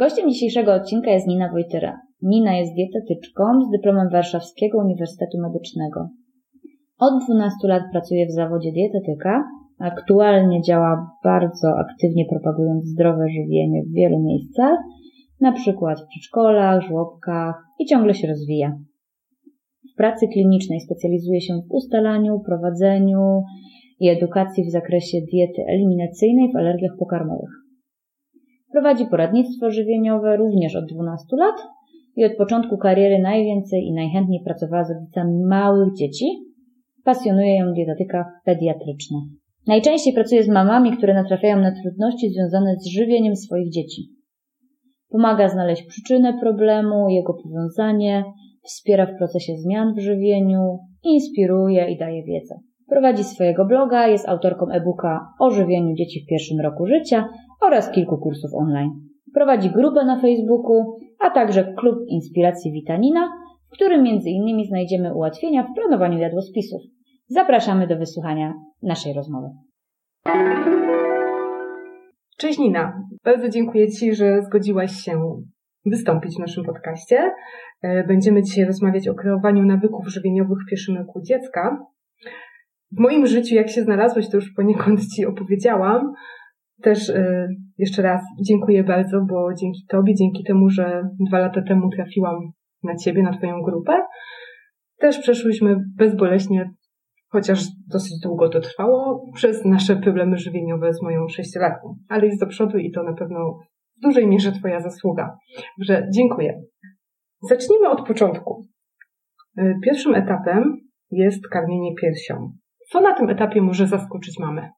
Gościem dzisiejszego odcinka jest Nina Wojtyra. Nina jest dietetyczką z dyplomem Warszawskiego Uniwersytetu Medycznego. Od 12 lat pracuje w zawodzie dietetyka. Aktualnie działa bardzo aktywnie propagując zdrowe żywienie w wielu miejscach, na przykład w przedszkolach, żłobkach i ciągle się rozwija. W pracy klinicznej specjalizuje się w ustalaniu, prowadzeniu i edukacji w zakresie diety eliminacyjnej w alergiach pokarmowych. Prowadzi poradnictwo żywieniowe również od 12 lat i od początku kariery najwięcej i najchętniej pracowała z rodzicami małych dzieci. Pasjonuje ją dietetyka pediatryczna. Najczęściej pracuje z mamami, które natrafiają na trudności związane z żywieniem swoich dzieci. Pomaga znaleźć przyczynę problemu, jego powiązanie, wspiera w procesie zmian w żywieniu, inspiruje i daje wiedzę. Prowadzi swojego bloga, jest autorką e-booka o żywieniu dzieci w pierwszym roku życia oraz kilku kursów online. Prowadzi grupę na Facebooku, a także klub Inspiracji Witanina, w którym m.in. znajdziemy ułatwienia w planowaniu jadłospisów. Zapraszamy do wysłuchania naszej rozmowy. Cześć Nina, bardzo dziękuję Ci, że zgodziłaś się wystąpić w naszym podcaście. E, będziemy dzisiaj rozmawiać o kreowaniu nawyków żywieniowych w pierwszym roku dziecka. W moim życiu, jak się znalazłeś, to już poniekąd Ci opowiedziałam, też y, jeszcze raz dziękuję bardzo, bo dzięki Tobie, dzięki temu, że dwa lata temu trafiłam na Ciebie, na Twoją grupę, też przeszłyśmy bezboleśnie, chociaż dosyć długo to trwało, przez nasze problemy żywieniowe z moją sześciolatką. Ale jest do przodu i to na pewno w dużej mierze Twoja zasługa. Także dziękuję. Zacznijmy od początku. Y, pierwszym etapem jest karmienie piersią. Co na tym etapie może zaskoczyć mamę?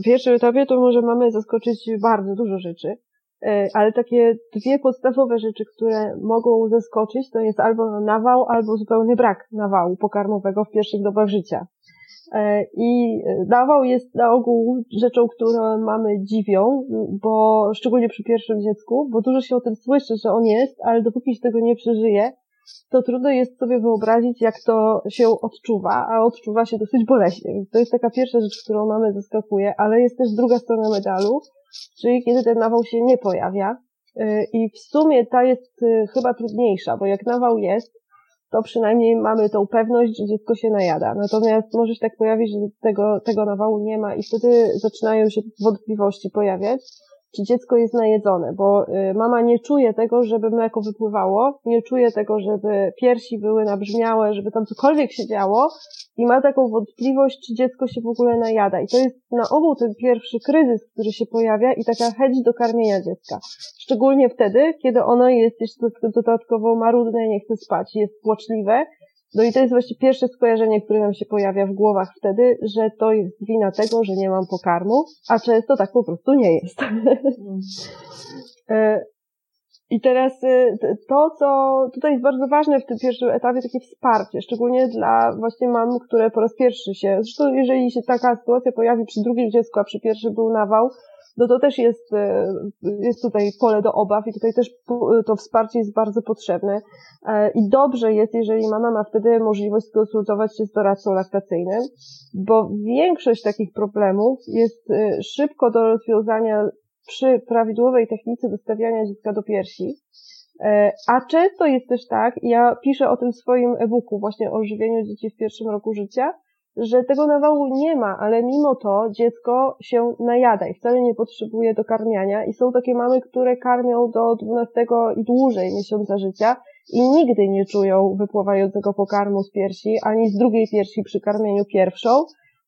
W pierwszym etapie to może mamy zaskoczyć bardzo dużo rzeczy, e, ale takie dwie podstawowe rzeczy, które mogą zaskoczyć, to jest albo nawał, albo zupełny brak nawału pokarmowego w pierwszych dobach życia. E, I nawał jest na ogół rzeczą, którą mamy dziwią, bo szczególnie przy pierwszym dziecku, bo dużo się o tym słyszy, że on jest, ale dopóki się tego nie przeżyje, to trudno jest sobie wyobrazić, jak to się odczuwa, a odczuwa się dosyć boleśnie. To jest taka pierwsza rzecz, którą mamy zaskakuje, ale jest też druga strona medalu, czyli kiedy ten nawał się nie pojawia. Y, I w sumie ta jest y, chyba trudniejsza, bo jak nawał jest, to przynajmniej mamy tą pewność, że dziecko się najada. Natomiast może się tak pojawić, że tego, tego nawału nie ma i wtedy zaczynają się wątpliwości pojawiać czy dziecko jest najedzone, bo y, mama nie czuje tego, żeby mleko wypływało, nie czuje tego, żeby piersi były nabrzmiałe, żeby tam cokolwiek się działo i ma taką wątpliwość, czy dziecko się w ogóle najada. I to jest na ogół ten pierwszy kryzys, który się pojawia i taka chęć do karmienia dziecka. Szczególnie wtedy, kiedy ono jest jeszcze dodatkowo marudne, nie chce spać, jest płaczliwe no i to jest właśnie pierwsze skojarzenie, które nam się pojawia w głowach wtedy, że to jest wina tego, że nie mam pokarmu, a często tak po prostu nie jest. E, I teraz e, to, co tutaj jest bardzo ważne w tym pierwszym etapie, takie wsparcie, szczególnie dla właśnie mam, które po raz pierwszy się, zresztą jeżeli się taka sytuacja pojawi przy drugim dziecku, a przy pierwszym był nawał, no to też jest, e, jest tutaj pole do obaw i tutaj też to wsparcie jest bardzo potrzebne. E, I dobrze jest, jeżeli mama ma wtedy możliwość skonsultować się z doradcą laktacyjnym, bo większość takich problemów jest e, szybko do rozwiązania przy prawidłowej technice dostawiania dziecka do piersi. A często jest też tak, ja piszę o tym w swoim e-booku właśnie o żywieniu dzieci w pierwszym roku życia, że tego nawału nie ma, ale mimo to dziecko się najada i wcale nie potrzebuje dokarmiania. I są takie mamy, które karmią do 12 i dłużej miesiąca życia i nigdy nie czują wypływającego pokarmu z piersi, ani z drugiej piersi przy karmieniu pierwszą,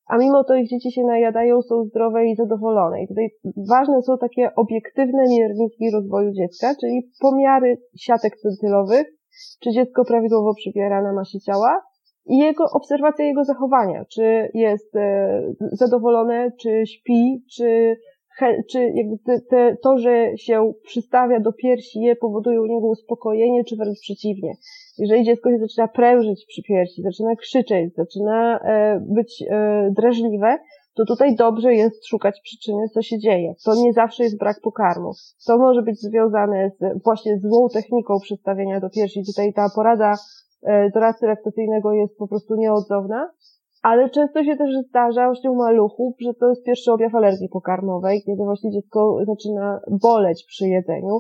a mimo to ich dzieci się najadają, są zdrowe i zadowolone. I tutaj ważne są takie obiektywne mierniki rozwoju dziecka, czyli pomiary siatek centylowych, czy dziecko prawidłowo przybiera na masie ciała i jego obserwacja jego zachowania, czy jest e, zadowolone, czy śpi, czy czy jakby te, te, to, że się przystawia do piersi je powoduje u niego uspokojenie, czy wręcz przeciwnie. Jeżeli dziecko się zaczyna prężyć przy piersi, zaczyna krzyczeć, zaczyna e, być e, drażliwe, to tutaj dobrze jest szukać przyczyny, co się dzieje. To nie zawsze jest brak pokarmu. To może być związane z właśnie złą techniką przystawienia do piersi. Tutaj ta porada doradcy laktacyjnego jest po prostu nieodzowna, ale często się też zdarza właśnie u maluchów, że to jest pierwszy objaw alergii pokarmowej, kiedy właśnie dziecko zaczyna boleć przy jedzeniu,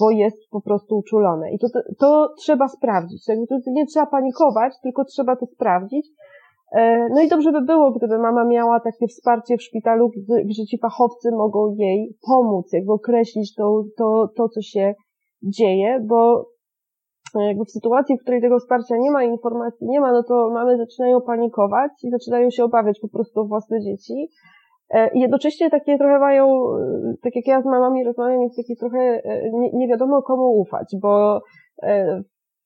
bo jest po prostu uczulone. I to, to, trzeba sprawdzić. Tak, to nie trzeba panikować, tylko trzeba to sprawdzić. E, no i dobrze by było, gdyby mama miała takie wsparcie w szpitalu, gdzie ci fachowcy mogą jej pomóc, jakby określić to, to, to co się dzieje, bo jakby w sytuacji, w której tego wsparcia nie ma, informacji nie ma, no to mamy zaczynają panikować i zaczynają się obawiać po prostu o własne dzieci. E, I jednocześnie takie trochę mają, e, tak jak ja z mamami rozmawiam, jest takie trochę e, nie, nie wiadomo komu ufać, bo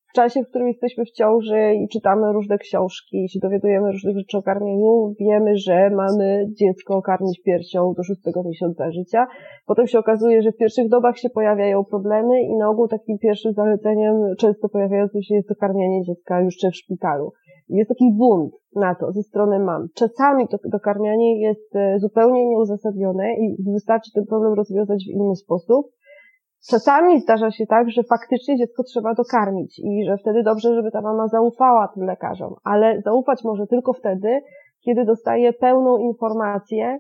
w czasie, w którym jesteśmy w ciąży i czytamy różne książki i się dowiadujemy różnych rzeczy o karmieniu, wiemy, że mamy dziecko karmić piersią do szóstego miesiąca życia. Potem się okazuje, że w pierwszych dobach się pojawiają problemy i na ogół takim pierwszym zaleceniem często pojawiającym się jest to karmienie dziecka już w szpitalu. Jest taki bunt na to ze strony mam. Czasami to dokarmianie jest e, zupełnie nieuzasadnione i wystarczy ten problem rozwiązać w inny sposób. Czasami zdarza się tak, że faktycznie dziecko trzeba dokarmić i że wtedy dobrze, żeby ta mama zaufała tym lekarzom, ale zaufać może tylko wtedy, kiedy dostaje pełną informację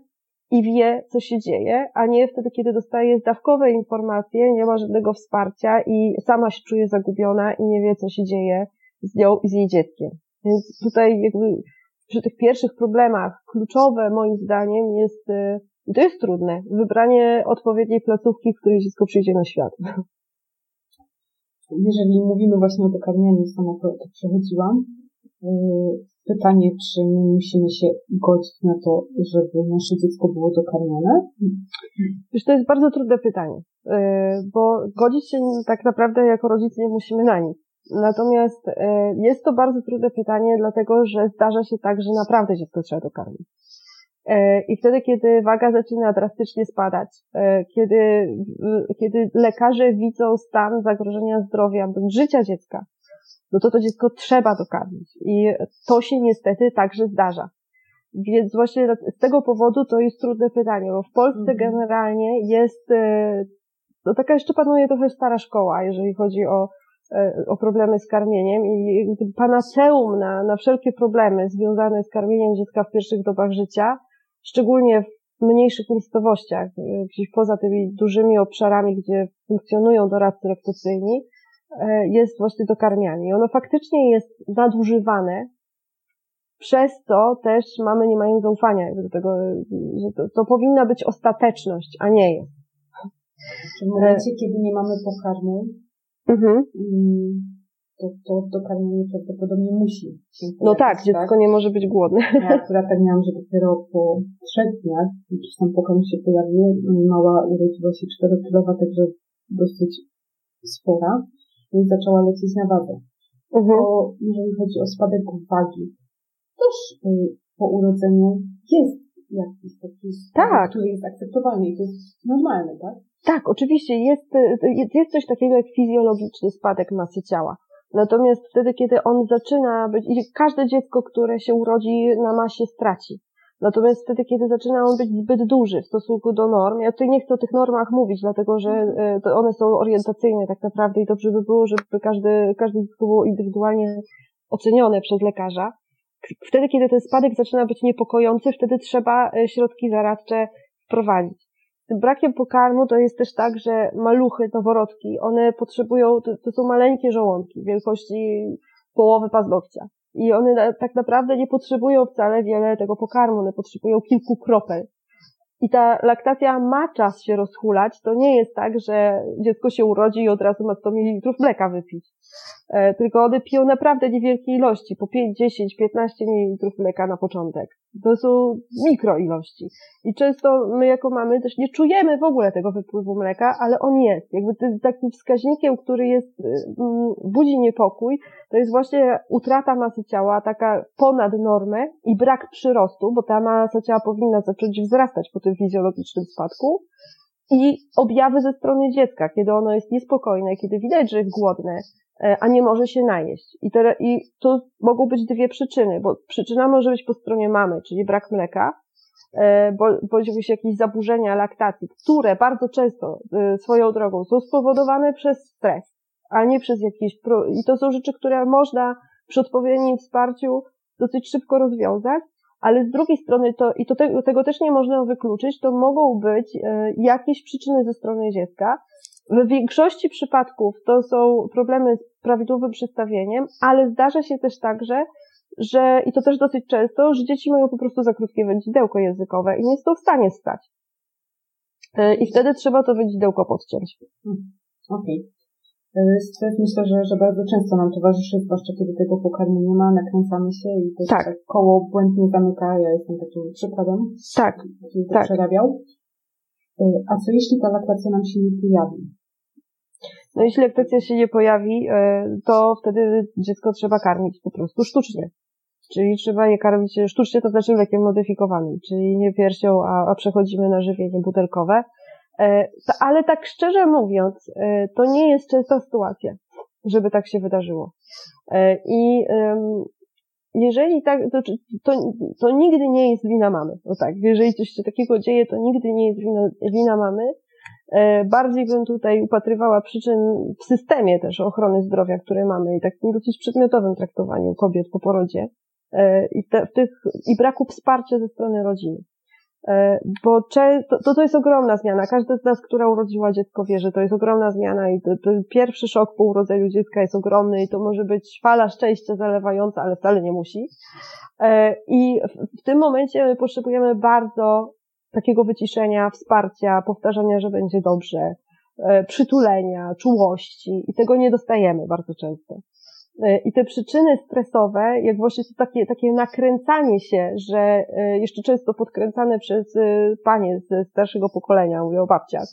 i wie, co się dzieje, a nie wtedy, kiedy dostaje zdawkowe informacje, nie ma żadnego wsparcia i sama się czuje zagubiona i nie wie, co się dzieje z nią i z jej dzieckiem. Więc tutaj jakby przy tych pierwszych problemach kluczowe moim zdaniem jest y, i to jest trudne. Wybranie odpowiedniej placówki, w której dziecko przyjdzie na świat. Jeżeli mówimy właśnie o dokarmianiu, sama to, to przechodziłam. Y, pytanie, czy my musimy się godzić na to, żeby nasze dziecko było dokarmione? Wiesz, to jest bardzo trudne pytanie, y, bo godzić się tak naprawdę jako rodzice nie musimy na nic. Natomiast y, jest to bardzo trudne pytanie, dlatego że zdarza się tak, że naprawdę dziecko trzeba dokarmić. E, I wtedy, kiedy waga zaczyna drastycznie spadać, e, kiedy, kiedy lekarze widzą stan zagrożenia zdrowia bądź życia dziecka, no to to dziecko trzeba dokarmić. I to się niestety także zdarza. Więc właśnie z tego powodu to jest trudne pytanie, bo w Polsce mhm. generalnie jest, e, no taka jeszcze panuje trochę stara szkoła, jeżeli chodzi o, o problemy z karmieniem i panaceum na, na wszelkie problemy związane z karmieniem dziecka w pierwszych dobach życia szczególnie w mniejszych miejscowościach, y, gdzieś poza tymi dużymi obszarami, gdzie funkcjonują doradcy laktacyjni, e, jest właśnie dokarmianie. I ono faktycznie jest nadużywane, przez to też mamy nie mają zaufania do tego, że to, to powinna być ostateczność, a nie jest. W momencie, kiedy nie mamy pokarmu, mhm. Mm, to, to dokarmienie prawdopodobnie musi się pojawić, No tak, dziecko tak? nie może być głodne. Ja akurat tak miałam, że dopiero po trzech dniach, gdzieś tam pokarm się pojawił, mała urodziła się czterokilowa, także dosyć spora, więc zaczęła lecieć na wadze. Mhm. Bo jeżeli chodzi o spadek wagi, też y, po urodzeniu jest jakiś taki spadek, tak. który jest akceptowalny i to jest normalne, tak? Tak, oczywiście jest, jest, jest coś takiego jak fizjologiczny spadek masy ciała. Natomiast wtedy, kiedy on zaczyna być, i każde dziecko, które się urodzi na masie straci. Natomiast wtedy, kiedy zaczyna on być zbyt duży w stosunku do norm, ja tutaj nie chcę o tych normach mówić, dlatego że e, one są orientacyjne tak naprawdę i dobrze by było, żeby każdy, każde dziecko było indywidualnie ocenione przez lekarza. Wtedy, kiedy ten spadek zaczyna być niepokojący, wtedy trzeba e, środki zaradcze wprowadzić tym brakiem pokarmu to jest też tak, że maluchy, noworodki, one potrzebują, to, to są maleńkie żołądki wielkości połowy paznokcia. I one na, tak naprawdę nie potrzebują wcale wiele tego pokarmu, one potrzebują kilku kropel. I ta laktacja ma czas się rozhulać. To nie jest tak, że dziecko się urodzi i od razu ma 100 ml mleka wypić. E, tylko one piją naprawdę niewielkie ilości, po 5, 10, 15 ml mleka na początek. To są mikroilości. I często my jako mamy też nie czujemy w ogóle tego wypływu mleka, ale on jest. Jakby takim wskaźnikiem, który jest, y, mm, budzi niepokój, to jest właśnie utrata masy ciała, taka ponad normę i brak przyrostu, bo ta masa ciała powinna zacząć wzrastać po tym fizjologicznym spadku. I objawy ze strony dziecka, kiedy ono jest niespokojne, kiedy widać, że jest głodne, a nie może się najeść. I, te, I tu mogą być dwie przyczyny, bo przyczyna może być po stronie mamy, czyli brak mleka, e, bo, bądź jakieś zaburzenia laktacji, które bardzo często e, swoją drogą są spowodowane przez stres, a nie przez jakieś, pro... i to są rzeczy, które można przy odpowiednim wsparciu dosyć szybko rozwiązać, ale z drugiej strony to, i to te, tego też nie można wykluczyć, to mogą być jakieś przyczyny ze strony dziecka, w większości przypadków to są problemy z prawidłowym przestawieniem, ale zdarza się też także, że, i to też dosyć często, że dzieci mają po prostu za krótkie wędzidełko językowe i nie są w stanie stać. E, I wtedy trzeba to wędzidełko podciąć. Hmm, okej. Okay. Stres myślę, że, że bardzo często nam towarzyszy, zwłaszcza kiedy tego pokarmu nie ma, nakręcamy się i to tak. tak koło błędnie zamyka. Ja jestem takim przykładem. Tak. Tak. przerabiał. E, a co jeśli ta laktacja nam się nie pojawi? No jeśli laktacja się nie pojawi, e, to wtedy dziecko trzeba karmić po prostu sztucznie. Czyli trzeba je karmić sztucznie, to znaczy lekiem modyfikowanym, czyli nie piersią, a, a przechodzimy na żywienie butelkowe. E, ale tak szczerze mówiąc, e, to nie jest częsta sytuacja, żeby tak się wydarzyło. I jeżeli tak, to, to, to nigdy nie jest wina mamy. No tak, jeżeli coś się takiego dzieje, to nigdy nie jest wina, wina mamy, E, bardziej bym tutaj upatrywała przyczyn w systemie też ochrony zdrowia, które mamy i takim dosyć przedmiotowym traktowaniu kobiet po porodzie e, i, te, w tych, i braku wsparcia ze strony rodziny. E, bo to, to jest ogromna zmiana. Każda z nas, która urodziła dziecko wie, że to jest ogromna zmiana i to, to pierwszy szok po urodzeniu dziecka jest ogromny i to może być fala szczęścia zalewająca, ale wcale nie musi. I w, w tym momencie potrzebujemy bardzo takiego wyciszenia, wsparcia, powtarzania, że będzie dobrze, e, przytulenia, czułości i tego nie dostajemy bardzo często. E, I te przyczyny stresowe, jak właśnie to takie, takie nakręcanie się, że e, jeszcze często podkręcane przez panie ze starszego pokolenia, mówię o babciach,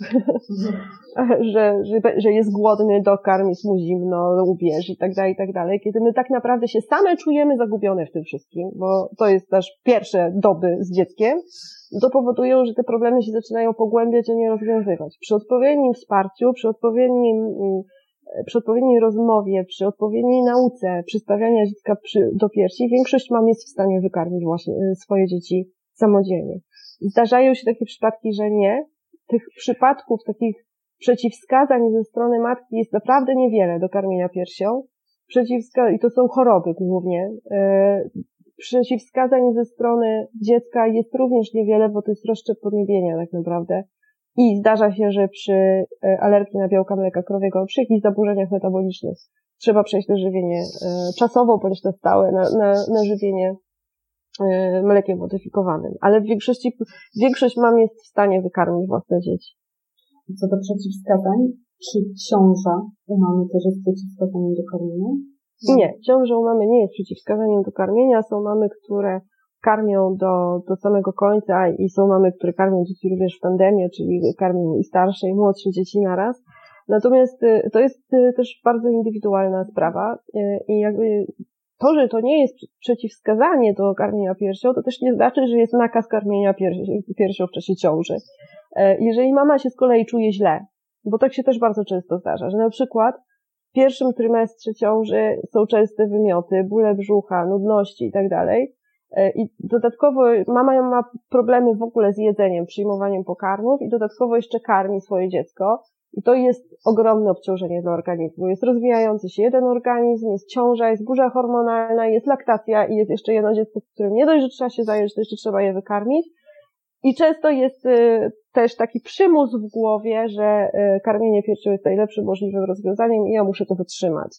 że, że, że jest głodny, dokarm, jest mu zimno, ubierz i tak dalej, i tak dalej. Kiedy my tak naprawdę się same czujemy zagubione w tym wszystkim, bo to jest nasz pierwsze doby z dzieckiem, to powodują, że te problemy się zaczynają pogłębiać, a nie rozwiązywać. Przy odpowiednim wsparciu, przy odpowiednim, mm, przy odpowiedniej rozmowie, przy odpowiedniej nauce przystawiania dziecka przy, do piersi, większość mam jest w stanie wykarmić właśnie y, swoje dzieci samodzielnie. Zdarzają się takie przypadki, że nie. Tych przypadków, takich przeciwwskazań ze strony matki jest naprawdę niewiele do karmienia piersią. Przeciwwska I to są choroby głównie. Y, przeciwwskazań ze strony dziecka jest również niewiele, bo to jest rozszczep podniebienia tak naprawdę. I zdarza się, że przy e, alergii na białka mleka krowiego, przy jakichś zaburzeniach metabolicznych trzeba przejść na żywienie e, czasowo bądź na stałe, na, na, na żywienie e, mlekiem modyfikowanym. Ale w większości, większość mam jest w stanie wykarmić własne dzieci. Co do przeciwwskazań, czy ciąża u mamy też jest przeciwwskazaniem do karmienia? Nie, ciąża u mamy nie jest przeciwwskazaniem do karmienia. Są mamy, które karmią do, do samego końca i są mamy, które karmią dzieci również w tandemie, czyli karmią i starsze i młodsze dzieci naraz. Natomiast y, to jest y, też bardzo indywidualna sprawa y, i jakby to, że to nie jest przeciwwskazanie do karmienia piersią, to też nie znaczy, że jest nakaz karmienia piersią w czasie ciąży. Jeżeli mama się z kolei czuje źle, bo tak się też bardzo często zdarza, że na przykład w pierwszym trymestrze ciąży są częste wymioty, bóle brzucha, nudności itd. Tak e, I dodatkowo mama ma problemy w ogóle z jedzeniem, przyjmowaniem pokarmów i dodatkowo jeszcze karmi swoje dziecko. I to jest ogromne obciążenie dla organizmu. Jest rozwijający się jeden organizm, jest ciąża, jest burza hormonalna, jest laktacja i jest jeszcze jedno dziecko, którym nie dość, że trzeba się zająć, to jeszcze trzeba je wykarmić. I często jest y, też taki przymus w głowie, że y, karmienie piersią jest najlepszym możliwym rozwiązaniem i ja muszę to wytrzymać.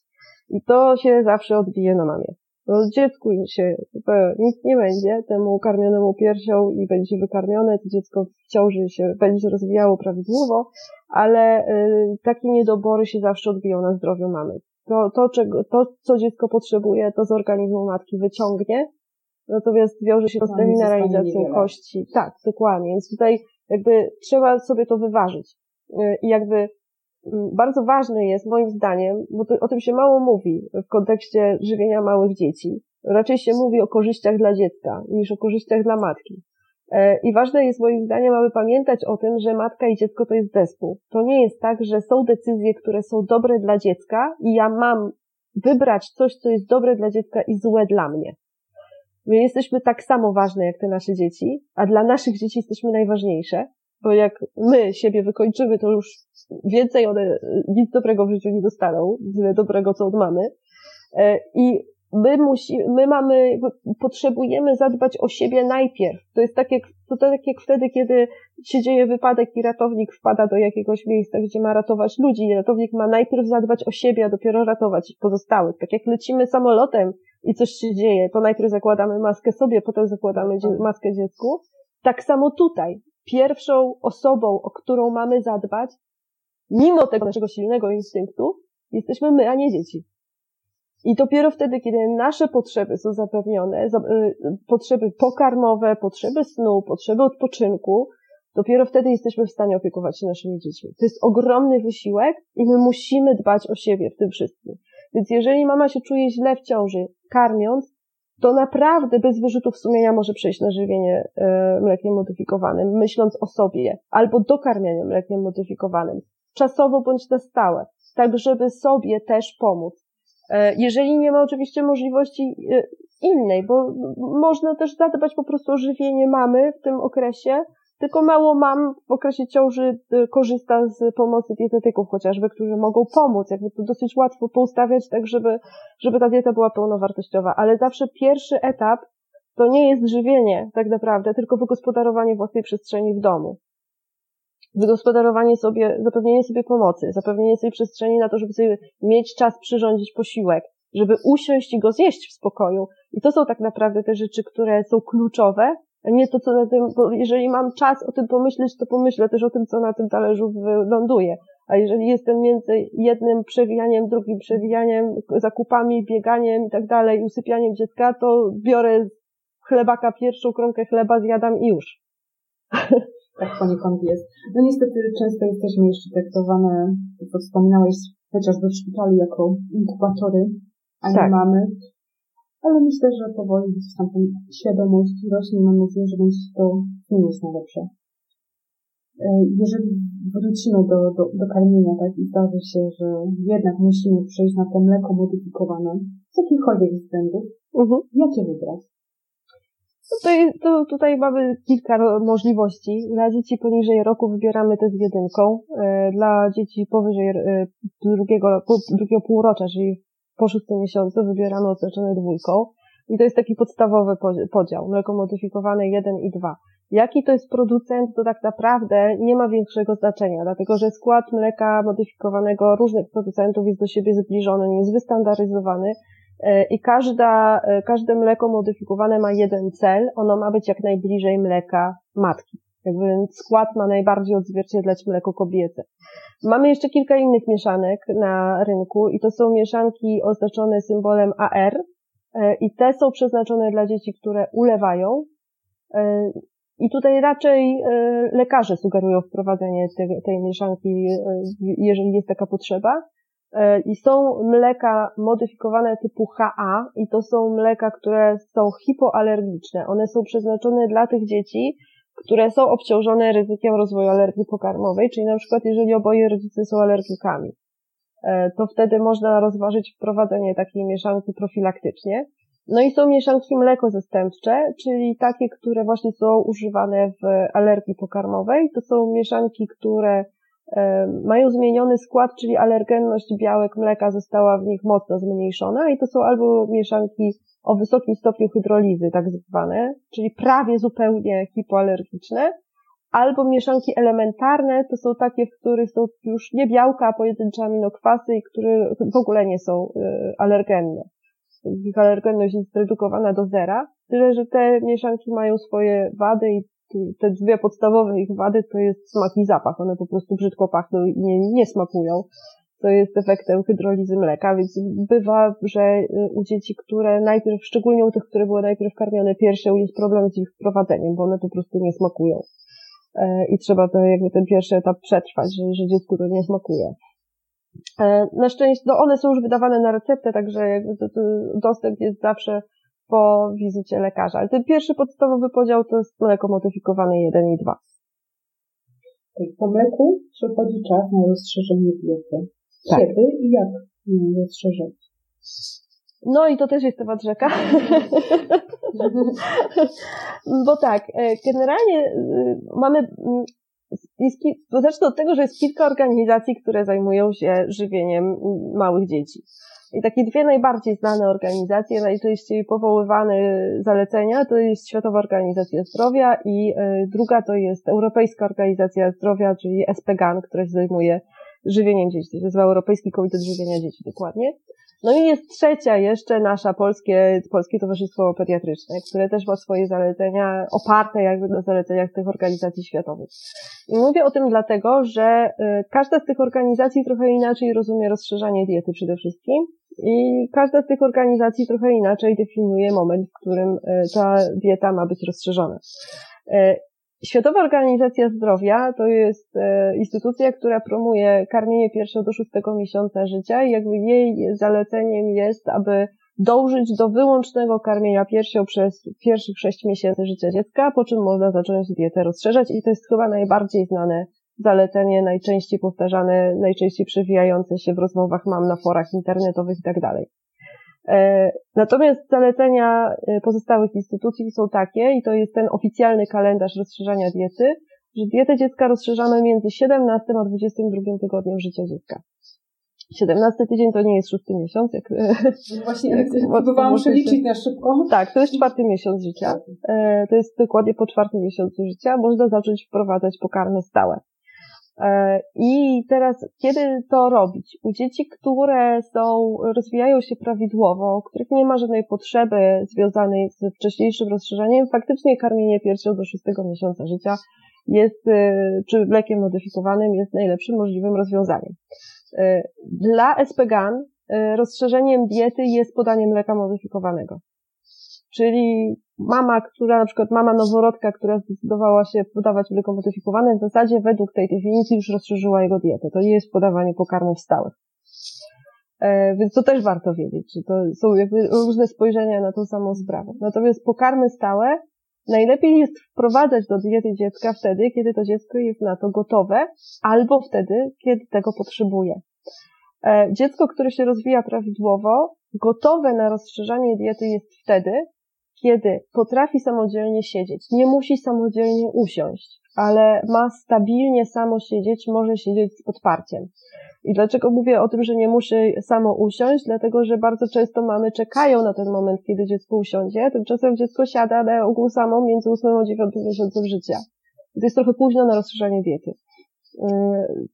I to się zawsze odbije na mamie. No, dziecku się nic nie będzie, temu karmionemu piersią i będzie wykarmione, to dziecko w ciąży się będzie rozwijało prawidłowo, ale y, takie niedobory się zawsze odbiją na zdrowiu mamy. To, to, czego, to, co dziecko potrzebuje, to z organizmu matki wyciągnie, natomiast wiąże się to z demineralizacją kości. Tak, dokładnie. Więc tutaj jakby trzeba sobie to wyważyć. Y, I jakby bardzo ważne jest, moim zdaniem, bo to, o tym się mało mówi w kontekście żywienia małych dzieci. Raczej się mówi o korzyściach dla dziecka niż o korzyściach dla matki. E, I ważne jest moim zdaniem, aby pamiętać o tym, że matka i dziecko to jest zespół. To nie jest tak, że są decyzje, które są dobre dla dziecka i ja mam wybrać coś, co jest dobre dla dziecka i złe dla mnie. My jesteśmy tak samo ważne jak te nasze dzieci, a dla naszych dzieci jesteśmy najważniejsze, bo jak my siebie wykończymy, to już więcej one nic dobrego w życiu nie dostaną, tyle dobrego co od mamy. E, I my musi, my mamy, potrzebujemy zadbać o siebie najpierw. To jest tak jak, to tak jak wtedy, kiedy się dzieje wypadek i ratownik wpada do jakiegoś miejsca, gdzie ma ratować ludzi. Ratownik ma najpierw zadbać o siebie, a dopiero ratować pozostałych. Tak jak lecimy samolotem i coś się dzieje, to najpierw zakładamy maskę sobie, potem zakładamy maskę dziecku. Tak samo tutaj. Pierwszą osobą, o którą mamy zadbać, mimo tego naszego silnego instynktu, jesteśmy my, a nie dzieci. I dopiero wtedy, kiedy nasze potrzeby są zapewnione, y, potrzeby pokarmowe, potrzeby snu, potrzeby odpoczynku, dopiero wtedy jesteśmy w stanie opiekować się naszymi dziećmi. To jest ogromny wysiłek i my musimy dbać o siebie w tym wszystkim. Więc jeżeli mama się czuje źle w ciąży, karmiąc, to naprawdę bez wyrzutów sumienia może przejść na żywienie y, mlekiem modyfikowanym, myśląc o sobie, albo dokarmianie mlekiem modyfikowanym, czasowo bądź na stałe, tak żeby sobie też pomóc. E, jeżeli nie ma oczywiście możliwości e, innej, bo można też zadbać po prostu o żywienie mamy w tym okresie, tylko mało mam w okresie ciąży e, korzysta z pomocy dietetyków chociażby, którzy mogą pomóc. Jakby to dosyć łatwo poustawiać tak, żeby, żeby ta dieta była pełnowartościowa. Ale zawsze pierwszy etap to nie jest żywienie tak naprawdę, tylko wygospodarowanie własnej przestrzeni w domu wygospodarowanie sobie, zapewnienie sobie pomocy, zapewnienie sobie przestrzeni na to, żeby sobie mieć czas przyrządzić posiłek, żeby usiąść i go zjeść w spokoju. I to są tak naprawdę te rzeczy, które są kluczowe, nie to, co na tym, bo jeżeli mam czas o tym pomyśleć, to pomyślę też o tym, co na tym talerzu wyląduje. A jeżeli jestem między jednym przewijaniem, drugim przewijaniem, zakupami, bieganiem i tak dalej, usypianiem dziecka, to biorę chlebaka pierwszą kromkę chleba, zjadam i już. tak poniekąd jest. No niestety często jesteśmy jeszcze traktowane, co wspominałeś, chociażby w szpitalu jako inkubatory, a nie tak. mamy. Ale myślę, że powoli gdzieś tam świadomość rośnie mam nadzieję, że będzie to zmienić na lepsze. E, jeżeli wrócimy do, do, do karmienia, tak, i zdarzy się, że jednak musimy przejść na to mleko modyfikowane, z jakichkolwiek względów, uh-huh. jakie wybrać? Tutaj, to, tutaj mamy kilka możliwości. Dla dzieci poniżej roku wybieramy test jedynką. E, dla dzieci powyżej e, drugiego, drugiego półrocza, czyli po szóstym miesiącu wybieramy oznaczone dwójką. I to jest taki podstawowy podział. Mleko modyfikowane 1 i 2. Jaki to jest producent, to tak naprawdę nie ma większego znaczenia, dlatego że skład mleka modyfikowanego różnych producentów jest do siebie zbliżony, nie jest wystandaryzowany, E, i każda, e, każde mleko modyfikowane ma jeden cel, ono ma być jak najbliżej mleka matki. Jakby skład ma najbardziej odzwierciedlać mleko kobiece. Mamy jeszcze kilka innych mieszanek na rynku i to są mieszanki oznaczone symbolem AR e, i te są przeznaczone dla dzieci, które ulewają. I tutaj raczej lekarze sugerują wprowadzenie tej, mieszanki, jeżeli jest taka potrzeba. E, I są mleka modyfikowane typu HA i to są mleka, które są hipoalergiczne. One są przeznaczone dla tych dzieci, które są obciążone ryzykiem rozwoju alergii pokarmowej, czyli na przykład jeżeli oboje rodzice są alergikami, e, to wtedy można rozważyć wprowadzenie takiej mieszanki profilaktycznie. No i są mieszanki mleko zastępcze, czyli takie, które właśnie są używane w alergii pokarmowej. To są mieszanki, które mają zmieniony skład, czyli alergenność białek mleka została w nich mocno zmniejszona i to są albo mieszanki o wysokim stopniu hydrolizy, tak zwane, czyli prawie zupełnie hipoalergiczne, albo mieszanki elementarne, to są takie, w których są już nie białka, a pojedyncze aminokwasy i które w ogóle nie są e, alergenne. Ich alergenność jest zredukowana do zera, tyle że te mieszanki mają swoje wady i te dwie podstawowe ich wady to jest smak i zapach. One po prostu brzydko pachną i nie, nie smakują. co jest efektem hydrolizy mleka, więc bywa, że u dzieci, które najpierw, szczególnie u tych, które były najpierw karmione piersią, jest problem z ich wprowadzeniem, bo one po prostu nie smakują. I trzeba to jakby ten pierwszy etap przetrwać, że, że dziecku to nie smakuje. Na szczęście, no one są już wydawane na receptę, także jakby to, to dostęp jest zawsze po wizycie lekarza. Ale ten pierwszy podstawowy podział to jest mleko modyfikowane 1 i 2. Po mleku przychodzi czas na rozszerzenie diety. Tak. Kiedy i jak rozszerzać? No i to też jest temat rzeka. Bo tak, e, generalnie y, mamy, mm, jest, zacznę od tego, że jest kilka organizacji, które zajmują się żywieniem mm, małych dzieci. I takie dwie najbardziej znane organizacje, najczęściej powoływane zalecenia, to jest Światowa Organizacja Zdrowia i e, druga to jest Europejska Organizacja Zdrowia, czyli SPGAN, która się zajmuje żywieniem dzieci. To się nazywa Europejski Komitet Żywienia Dzieci dokładnie. No i jest trzecia jeszcze nasza polskie, Polskie Towarzystwo Pediatryczne, które też ma swoje zalecenia oparte jakby na zaleceniach tych organizacji światowych. I mówię o tym dlatego, że y, każda z tych organizacji trochę inaczej rozumie rozszerzanie diety przede wszystkim i każda z tych organizacji trochę inaczej definiuje moment, w którym y, ta dieta ma być rozszerzona. Światowa Organizacja Zdrowia to jest e, instytucja, która promuje karmienie pierwsze do szóstego miesiąca życia i jakby jej zaleceniem jest, aby dążyć do wyłącznego karmienia piersią przez pierwszych sześć miesięcy życia dziecka, po czym można zacząć dietę rozszerzać i to jest chyba najbardziej znane zalecenie, najczęściej powtarzane, najczęściej przewijające się w rozmowach mam na forach internetowych i tak dalej. E, natomiast zalecenia e, pozostałych instytucji są takie, i to jest ten oficjalny kalendarz rozszerzania diety, że dietę dziecka rozszerzamy między 17 a 22 tygodniem życia dziecka. 17 tydzień to nie jest szósty miesiąc, jak no Właśnie, jak próbowałam przeliczyć na szybko. Tak, to jest czwarty miesiąc życia. E, to jest dokładnie po czwartym miesiącu życia. Można zacząć wprowadzać pokarmy stałe. E, I teraz, kiedy to robić? U dzieci, które są, rozwijają się prawidłowo, których nie ma żadnej potrzeby związanej z wcześniejszym rozszerzeniem, faktycznie karmienie piersią do szóstego miesiąca życia jest, e, czy mlekiem modyfikowanym jest najlepszym możliwym rozwiązaniem. E, dla SPGAN rozszerzeniem diety jest podanie mleka modyfikowanego. Czyli mama, która, na przykład mama noworodka, która zdecydowała się podawać mleko modyfikowane, w zasadzie według tej definicji już rozszerzyła jego dietę. To nie jest podawanie pokarmów stałych. E, więc to też warto wiedzieć, że to są jakby różne spojrzenia na tą samą sprawę. Natomiast pokarmy stałe najlepiej jest wprowadzać do diety dziecka wtedy, kiedy to dziecko jest na to gotowe, albo wtedy, kiedy tego potrzebuje. E, dziecko, które się rozwija prawidłowo, gotowe na rozszerzanie diety jest wtedy, kiedy potrafi samodzielnie siedzieć, nie musi samodzielnie usiąść, ale ma stabilnie samo siedzieć, może siedzieć z podparciem. I dlaczego mówię o tym, że nie musi samo usiąść? Dlatego, że bardzo często mamy czekają na ten moment, kiedy dziecko usiądzie, tymczasem dziecko siada na ogół samo między 8 a 9 miesiącem życia. I to jest trochę późno na rozszerzanie diety. Yy,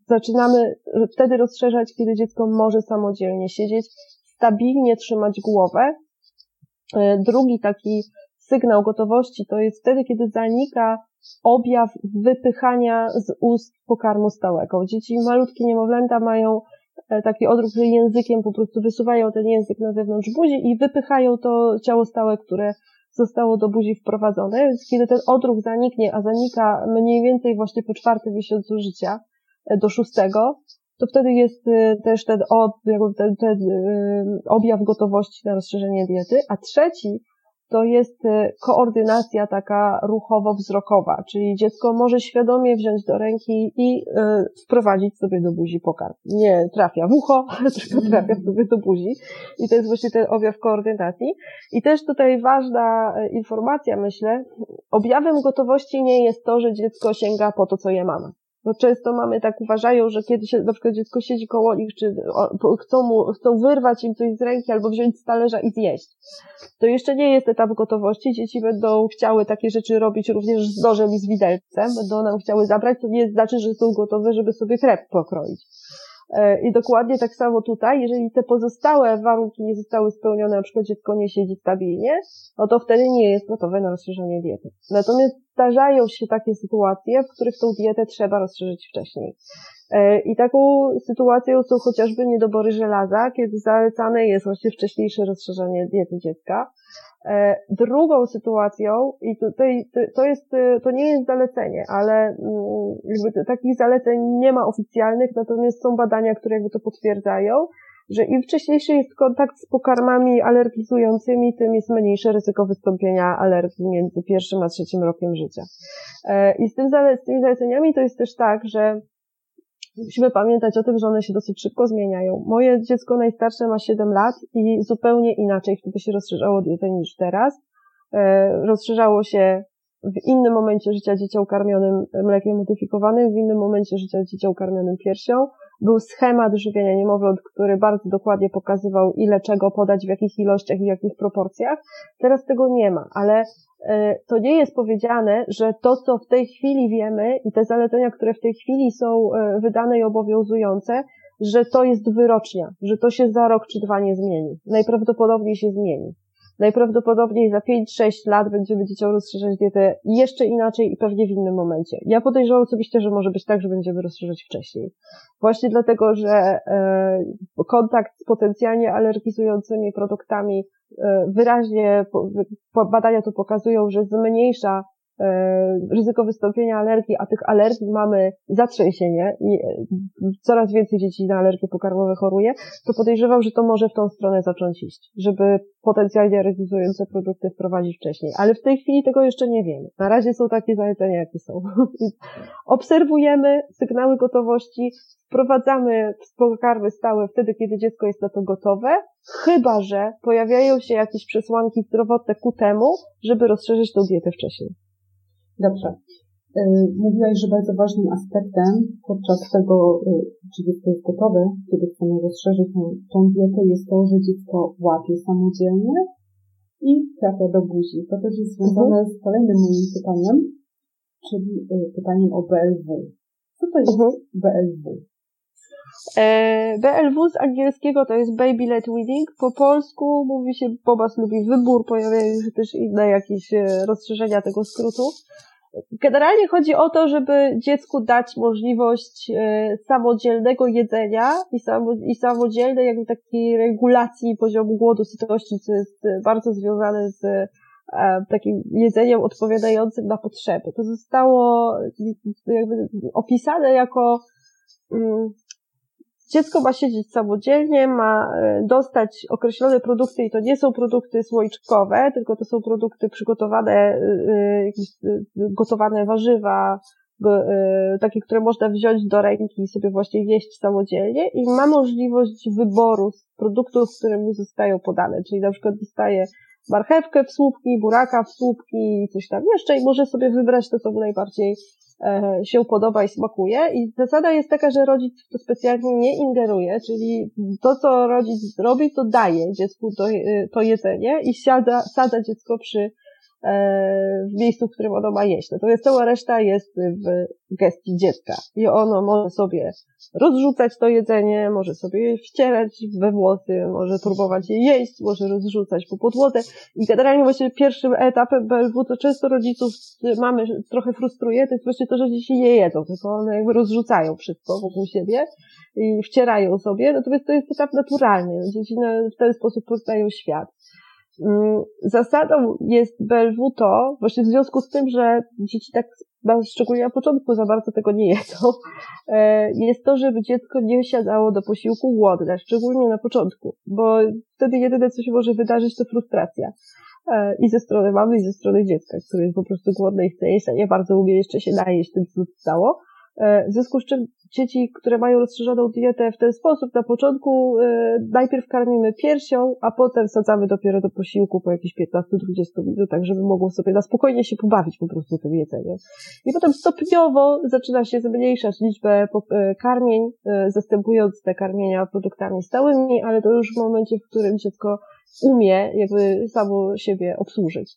zaczynamy wtedy rozszerzać, kiedy dziecko może samodzielnie siedzieć, stabilnie trzymać głowę, drugi taki sygnał gotowości to jest wtedy, kiedy zanika objaw wypychania z ust pokarmu stałego. Dzieci, malutkie niemowlęta mają e, taki odruch, że językiem po prostu wysuwają ten język na zewnątrz buzi i wypychają to ciało stałe, które zostało do buzi wprowadzone. Więc kiedy ten odruch zaniknie, a zanika mniej więcej właśnie po czwartym miesiącu życia, e, do szóstego, to wtedy jest y, też ten, ten, ten y, objaw gotowości na rozszerzenie diety. A trzeci to jest y, koordynacja taka ruchowo-wzrokowa, czyli dziecko może świadomie wziąć do ręki i wprowadzić sobie do buzi pokarm. Nie trafia w ucho, tylko trafia sobie do buzi. I to jest właśnie ten objaw koordynacji. I też tutaj ważna informacja, myślę, objawem gotowości nie jest to, że dziecko sięga po to, co je mama. Bo często mamy tak uważają, że kiedy się, na przykład dziecko siedzi koło nich, czy chcą mu, chcą wyrwać im coś z ręki albo wziąć z talerza i zjeść. To jeszcze nie jest etap gotowości. Dzieci będą chciały takie rzeczy robić również z nożem i z widelcem. Będą nam chciały zabrać, to nie znaczy, że są gotowe, żeby sobie chleb pokroić. E, I dokładnie tak samo tutaj, jeżeli te pozostałe warunki nie zostały spełnione, na przykład dziecko nie siedzi stabilnie, no to wtedy nie jest gotowe na rozszerzenie diety. Natomiast zdarzają się takie sytuacje, w których tą dietę trzeba rozszerzyć wcześniej. E, I taką sytuacją są chociażby niedobory żelaza, kiedy zalecane jest właśnie wcześniejsze rozszerzenie diety dziecka. E, drugą sytuacją, i tutaj to jest, to nie jest zalecenie, ale mm, jakby takich zaleceń nie ma oficjalnych, natomiast są badania, które jakby to potwierdzają, że im wcześniejszy jest kontakt z pokarmami alergizującymi, tym jest mniejsze ryzyko wystąpienia alergii między pierwszym a trzecim rokiem życia. E, I z, tym, z tymi zaleceniami to jest też tak, że musimy pamiętać o tym, że one się dosyć szybko zmieniają. Moje dziecko najstarsze ma 7 lat i zupełnie inaczej wtedy się rozszerzało dietę niż teraz. E, rozszerzało się w innym momencie życia dzieciom karmionym mlekiem modyfikowanym, w innym momencie życia dzieciom karmionym piersią. Był schemat żywienia niemowląt, który bardzo dokładnie pokazywał, ile czego podać, w jakich ilościach i w jakich proporcjach. Teraz tego nie ma, ale e, to nie jest powiedziane, że to, co w tej chwili wiemy i te zalecenia, które w tej chwili są e, wydane i obowiązujące, że to jest wyrocznia, że to się za rok czy dwa nie zmieni. Najprawdopodobniej się zmieni najprawdopodobniej za 5-6 lat będziemy dzieciom rozszerzać dietę jeszcze inaczej i pewnie w innym momencie. Ja podejrzewam osobiście, że może być tak, że będziemy rozszerzać wcześniej. Właśnie dlatego, że e, kontakt z potencjalnie alergizującymi produktami e, wyraźnie badania to pokazują, że zmniejsza ryzyko wystąpienia alergii, a tych alergii mamy zatrzęsienie i e, coraz więcej dzieci na alergie pokarmowe choruje, to podejrzewam, że to może w tą stronę zacząć iść, żeby potencjalnie alergizujące produkty wprowadzić wcześniej. Ale w tej chwili tego jeszcze nie wiemy. Na razie są takie zalecenia, jakie są. Obserwujemy sygnały gotowości, wprowadzamy pokarmy stałe wtedy, kiedy dziecko jest na to gotowe, chyba że pojawiają się jakieś przesłanki zdrowotne ku temu, żeby rozszerzyć tą dietę wcześniej. Dobrze. Y, mówiłaś, że bardzo ważnym aspektem podczas tego, czy dziecko jest gotowe, kiedy chcemy rozszerzyć tą, tą dietę, jest to, że dziecko łapie samodzielnie i trafia do buzi. To też jest związane mhm. z kolejnym moim pytaniem, czyli y, pytaniem o BLW. Co to jest mhm. BLW? E, BLW z angielskiego to jest Baby Led Weaning. Po polsku mówi się Bobas lubi wybór, pojawiają się też inne jakieś rozszerzenia tego skrótu. Generalnie chodzi o to, żeby dziecku dać możliwość e, samodzielnego jedzenia i, samo, i samodzielnej jakby takiej regulacji poziomu głodu, sytości, co jest e, bardzo związane z e, takim jedzeniem odpowiadającym na potrzeby. To zostało jakby opisane jako mm, Dziecko ma siedzieć samodzielnie, ma e, dostać określone produkty i to nie są produkty słoiczkowe, tylko to są produkty przygotowane, e, e, gotowane warzywa, takie, które można wziąć do ręki i sobie właśnie jeść samodzielnie i ma możliwość wyboru produktów, które mu zostają podane, czyli na przykład dostaje marchewkę w słupki, buraka w słupki, coś tam jeszcze i może sobie wybrać to, co mu najbardziej E, się podoba i smakuje. I zasada jest taka, że rodzic to specjalnie nie ingeruje, czyli to, co rodzic robi, to daje dziecku to, e, to jedzenie i siada, sada dziecko przy w miejscu, w którym ono ma jeść. Natomiast cała reszta jest w gestii dziecka i ono może sobie rozrzucać to jedzenie, może sobie je wcierać we włosy, może próbować je jeść, może rozrzucać po podłodze i generalnie właśnie pierwszym etapem BLW to często rodziców mamy trochę frustruje, to jest właśnie to, że dzieci nie jedzą, tylko one jakby rozrzucają wszystko wokół siebie i wcierają sobie, natomiast to jest etap naturalny. Dzieci w ten sposób poznają świat. Mm, zasadą jest BLW to, właśnie w związku z tym, że dzieci tak, szczególnie na początku za bardzo tego nie jedzą, e, jest to, żeby dziecko nie siadało do posiłku głodne, szczególnie na początku, bo wtedy jedyne, co się może wydarzyć, to frustracja. E, I ze strony mamy, i ze strony dziecka, które jest po prostu głodne i chce jeść, a nie bardzo umie jeszcze się najeść tym, co zostało. E, w związku z czym dzieci, które mają rozszerzoną dietę w ten sposób, na początku e, najpierw karmimy piersią, a potem sadzamy dopiero do posiłku po jakieś 15-20 minutach, żeby mogło sobie na spokojnie się pobawić po prostu tym jedzeniem. I potem stopniowo zaczyna się zmniejszać liczbę e, karmień, zastępując te karmienia produktami stałymi, ale to już w momencie, w którym dziecko umie jakby samo siebie obsłużyć.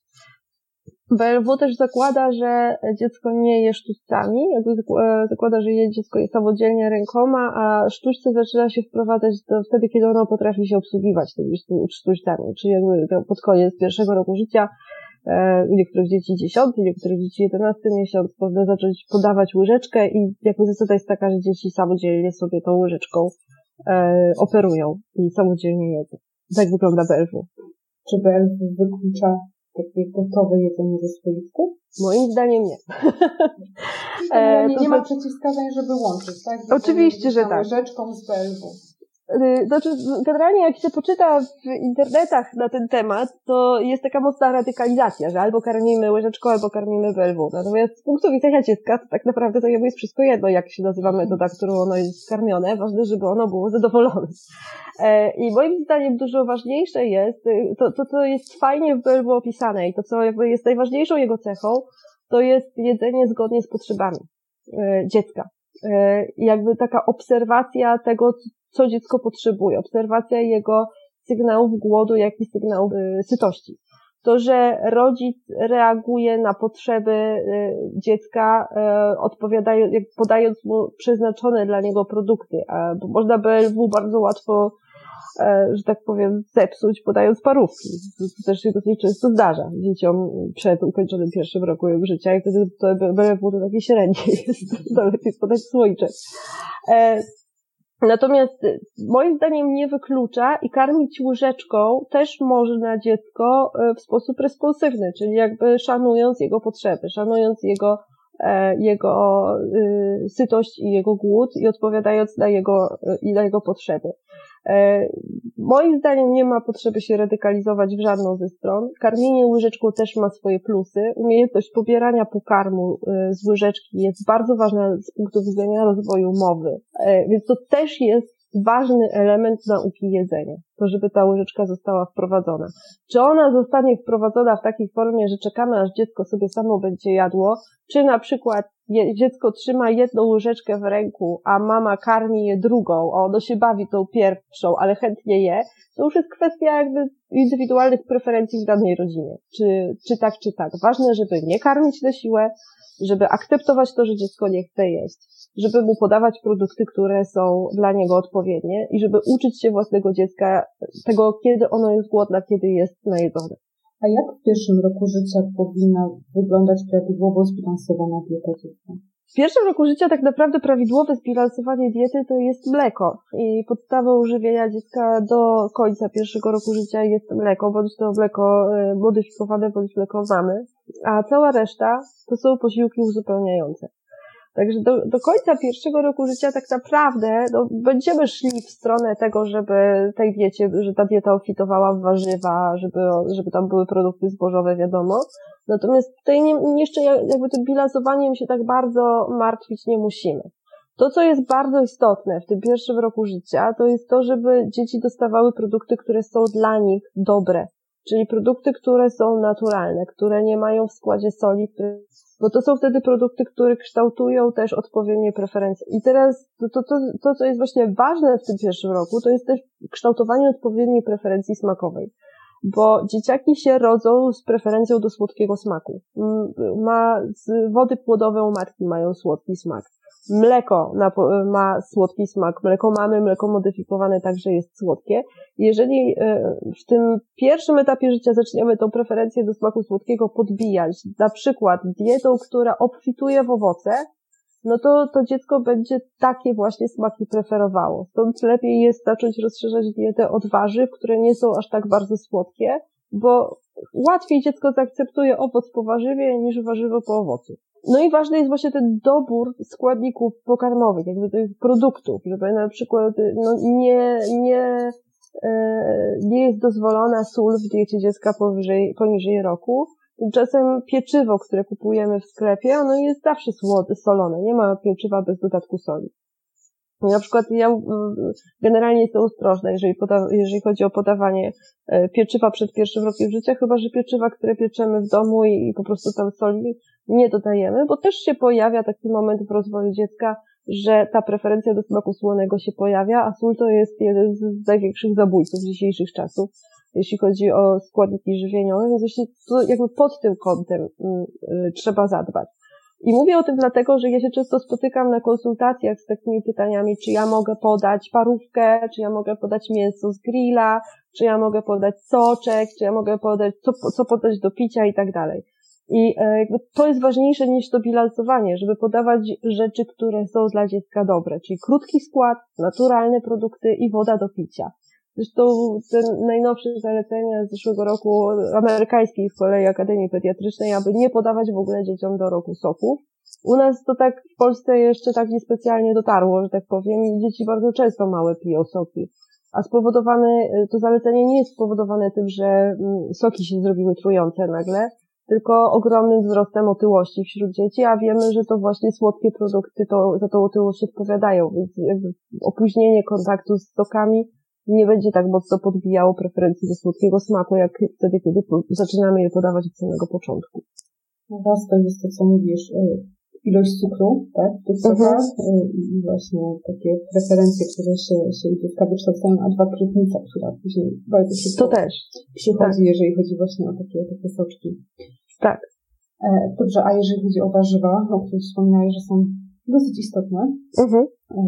BLW też zakłada, że dziecko nie je sztućcami, jakby e, zakłada, że je dziecko je samodzielnie rękoma, a sztućce zaczyna się wprowadzać do, wtedy, kiedy ono potrafi się obsługiwać tymi sztućcami, czyli jakby pod koniec pierwszego roku życia e, niektórych dzieci dziesiąty, u niektórych dzieci jedenasty miesiąc, można zacząć podawać łyżeczkę i jakby zasada jest taka, że dzieci samodzielnie sobie tą łyżeczką e, operują i samodzielnie jedzą. Tak wygląda BLW. Czy BLW wyklucza takie gotowe jedzenie ze słoików? Moim zdaniem nie. E, nie, nie ma przeciwwskazań, żeby łączyć, tak? Oczywiście, że tak. Łyżeczką z BLW. Y, znaczy, generalnie jak się poczyta w internetach na ten temat, to jest taka mocna radykalizacja, że albo karmimy łyżeczką, albo karmimy BLW. Natomiast z punktu widzenia dziecka, to tak naprawdę to jest wszystko jedno, jak się nazywa metoda, którą ono jest karmione. Ważne, żeby ono było zadowolone. E, I moim zdaniem dużo ważniejsze jest, y, to, to co jest fajnie w BLW opisane i to, co jest najważniejszą jego cechą, to jest jedzenie zgodnie z potrzebami e, dziecka e, jakby taka obserwacja tego, co dziecko potrzebuje, obserwacja jego sygnałów głodu, jak i sygnałów y, sytości. To, że rodzic reaguje na potrzeby y, dziecka, y, odpowiadając, podając mu przeznaczone dla niego produkty, bo można BLW bardzo łatwo, że tak powiem, zepsuć, podając parówki. To też się dosyć często zdarza dzieciom przed ukończonym pierwszym roku życia i wtedy to BLW to takie średnie jest, to lepiej podać słoiczek. Natomiast y, moim zdaniem nie wyklucza i karmić łyżeczką też można dziecko y, w sposób responsywny, czyli jakby szanując jego potrzeby, szanując jego, jego y, sytość i jego głód i odpowiadając na jego, na jego potrzeby. E, moim zdaniem nie ma potrzeby się radykalizować w żadną ze stron. Karmienie łyżeczką też ma swoje plusy. Umiejętność pobierania pokarmu e, z łyżeczki jest bardzo ważna z punktu widzenia rozwoju mowy. E, więc to też jest ważny element nauki jedzenia. To, żeby ta łyżeczka została wprowadzona. Czy ona zostanie wprowadzona w takiej formie, że czekamy, aż dziecko sobie samo będzie jadło, czy na przykład dziecko trzyma jedną łyżeczkę w ręku, a mama karmi je drugą, a ono się bawi tą pierwszą, ale chętnie je, to już jest kwestia jakby indywidualnych preferencji w danej rodzinie. Czy, czy tak, czy tak. Ważne, żeby nie karmić na siłę, żeby akceptować to, że dziecko nie chce jeść, żeby mu podawać produkty, które są dla niego odpowiednie i żeby uczyć się własnego dziecka tego, kiedy ono jest głodne, kiedy jest najedzone. A jak w pierwszym roku życia powinna wyglądać prawidłowo zbilansowana dieta dziecka? W pierwszym roku życia tak naprawdę prawidłowe zbilansowanie diety to jest mleko i podstawą żywienia dziecka do końca pierwszego roku życia jest mleko, bądź to mleko e, modyfikowane, bądź mleko mamy, a cała reszta to są posiłki uzupełniające. Także do, do końca pierwszego roku życia tak naprawdę no, będziemy szli w stronę tego, żeby tej diecie, że ta dieta ofitowała w warzywa, żeby, żeby tam były produkty zbożowe, wiadomo. Natomiast tutaj nie, jeszcze jakby tym bilansowaniem się tak bardzo martwić nie musimy. To, co jest bardzo istotne w tym pierwszym roku życia, to jest to, żeby dzieci dostawały produkty, które są dla nich dobre. Czyli produkty, które są naturalne, które nie mają w składzie soli, bo to są wtedy produkty, które kształtują też odpowiednie preferencje. I teraz to, to, to, to, co jest właśnie ważne w tym pierwszym roku, to jest też kształtowanie odpowiedniej preferencji smakowej. Bo dzieciaki się rodzą z preferencją do słodkiego smaku. Ma, z wody płodowe u matki mają słodki smak. Mleko ma słodki smak. Mleko mamy, mleko modyfikowane także jest słodkie. Jeżeli e, w tym pierwszym etapie życia zaczniemy tą preferencję do smaku słodkiego podbijać, na przykład dietą, która obfituje w owoce, no to to dziecko będzie takie właśnie smaki preferowało. Stąd lepiej jest zacząć rozszerzać dietę od warzyw, które nie są aż tak bardzo słodkie, bo łatwiej dziecko zaakceptuje owoc po warzywie niż warzywo po owocu. No i ważny jest właśnie ten dobór składników pokarmowych, jakby tych produktów, żeby na przykład no, nie, nie, e, nie jest dozwolona sól w diecie dziecka powyżej, poniżej roku. Tymczasem pieczywo, które kupujemy w sklepie, ono jest zawsze solone, nie ma pieczywa bez dodatku soli. Na przykład ja generalnie jestem ostrożna, jeżeli, jeżeli chodzi o podawanie e, pieczywa przed pierwszym rokiem życia, chyba że pieczywa, które pieczemy w domu i, i po prostu tam soli nie dodajemy, bo też się pojawia taki moment w rozwoju dziecka, że ta preferencja do smaku słonego się pojawia, a sól to jest jeden z największych zabójców dzisiejszych czasów, jeśli chodzi o składniki żywieniowe, więc właśnie to jakby pod tym kątem y, y, trzeba zadbać. I mówię o tym dlatego, że ja się często spotykam na konsultacjach z takimi pytaniami, czy ja mogę podać parówkę, czy ja mogę podać mięso z grilla, czy ja mogę podać soczek, czy ja mogę podać, co, co podać do picia i tak dalej. I e, jakby to jest ważniejsze niż to bilansowanie, żeby podawać rzeczy, które są dla dziecka dobre, czyli krótki skład, naturalne produkty i woda do picia. Zresztą te najnowsze zalecenia z zeszłego roku amerykańskiej z kolei Akademii Pediatrycznej, aby nie podawać w ogóle dzieciom do roku soków. U nas to tak w Polsce jeszcze tak niespecjalnie dotarło, że tak powiem, i dzieci bardzo często małe piją soki. A spowodowane, to zalecenie nie jest spowodowane tym, że mm, soki się zrobiły trujące nagle, tylko ogromnym wzrostem otyłości wśród dzieci, a wiemy, że to właśnie słodkie produkty to, za tą otyłość odpowiadają, więc opóźnienie kontaktu z sokami nie będzie tak mocno podbijało preferencji do słodkiego smaku, jak wtedy, kiedy zaczynamy je podawać od samego początku. No to jest to, co mówisz, y, ilość cukru, tak, w tych sokach mhm. y, i właśnie takie preferencje, które się, się u dziecka wykształcają, a dwa próżnica, która później bardzo szybko to też. przychodzi, tak. jeżeli chodzi właśnie o takie, takie soczki. Tak. E, dobrze, a jeżeli chodzi o warzywa, o których wspominałeś, że są dosyć istotne, mhm. E,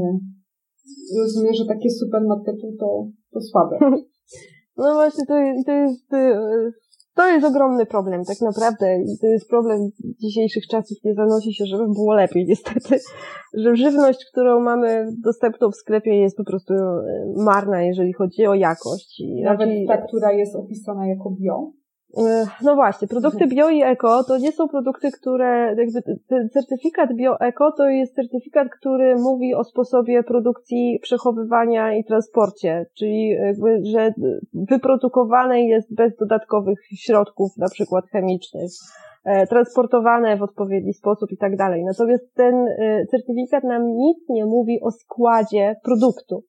rozumiem, że takie supermarkety to, to słabe. No właśnie, to, to jest to jest ogromny problem, tak naprawdę. I to jest problem dzisiejszych czasów. Nie zanosi się, żeby było lepiej, niestety. Że żywność, którą mamy dostępną w sklepie jest po prostu e, marna, jeżeli chodzi o jakość. I Nawet raczej... ta, która jest opisana jako bio? No właśnie, produkty bio i eko to nie są produkty, które, jakby ten certyfikat bio-eko to jest certyfikat, który mówi o sposobie produkcji, przechowywania i transporcie, czyli jakby, że wyprodukowane jest bez dodatkowych środków, na przykład chemicznych, e, transportowane w odpowiedni sposób i tak dalej. Natomiast ten e, certyfikat nam nic nie mówi o składzie produktu.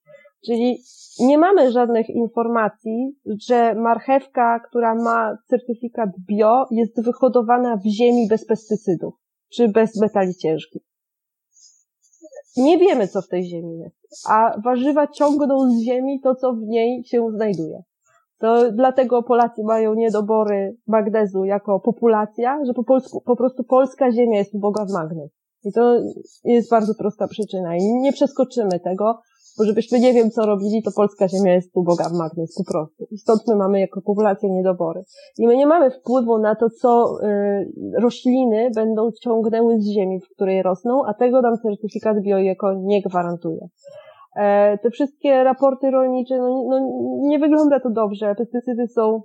Czyli nie mamy żadnych informacji, że marchewka, która ma certyfikat bio, jest wyhodowana w ziemi bez pestycydów, czy bez metali ciężkich. Nie wiemy, co w tej ziemi jest, a warzywa ciągną z ziemi to, co w niej się znajduje. To dlatego Polacy mają niedobory magnezu jako populacja, że po, polsku, po prostu polska ziemia jest uboga w magnez. I to jest bardzo prosta przyczyna i nie przeskoczymy tego, bo żebyśmy nie wiem co robili, to polska ziemia jest uboga w magnez po prostu. I stąd my mamy jako populację niedobory. I my nie mamy wpływu na to, co y, rośliny będą ciągnęły z ziemi, w której rosną, a tego nam certyfikat bioeko nie gwarantuje. E, te wszystkie raporty rolnicze, no, no nie wygląda to dobrze. Pestycydy są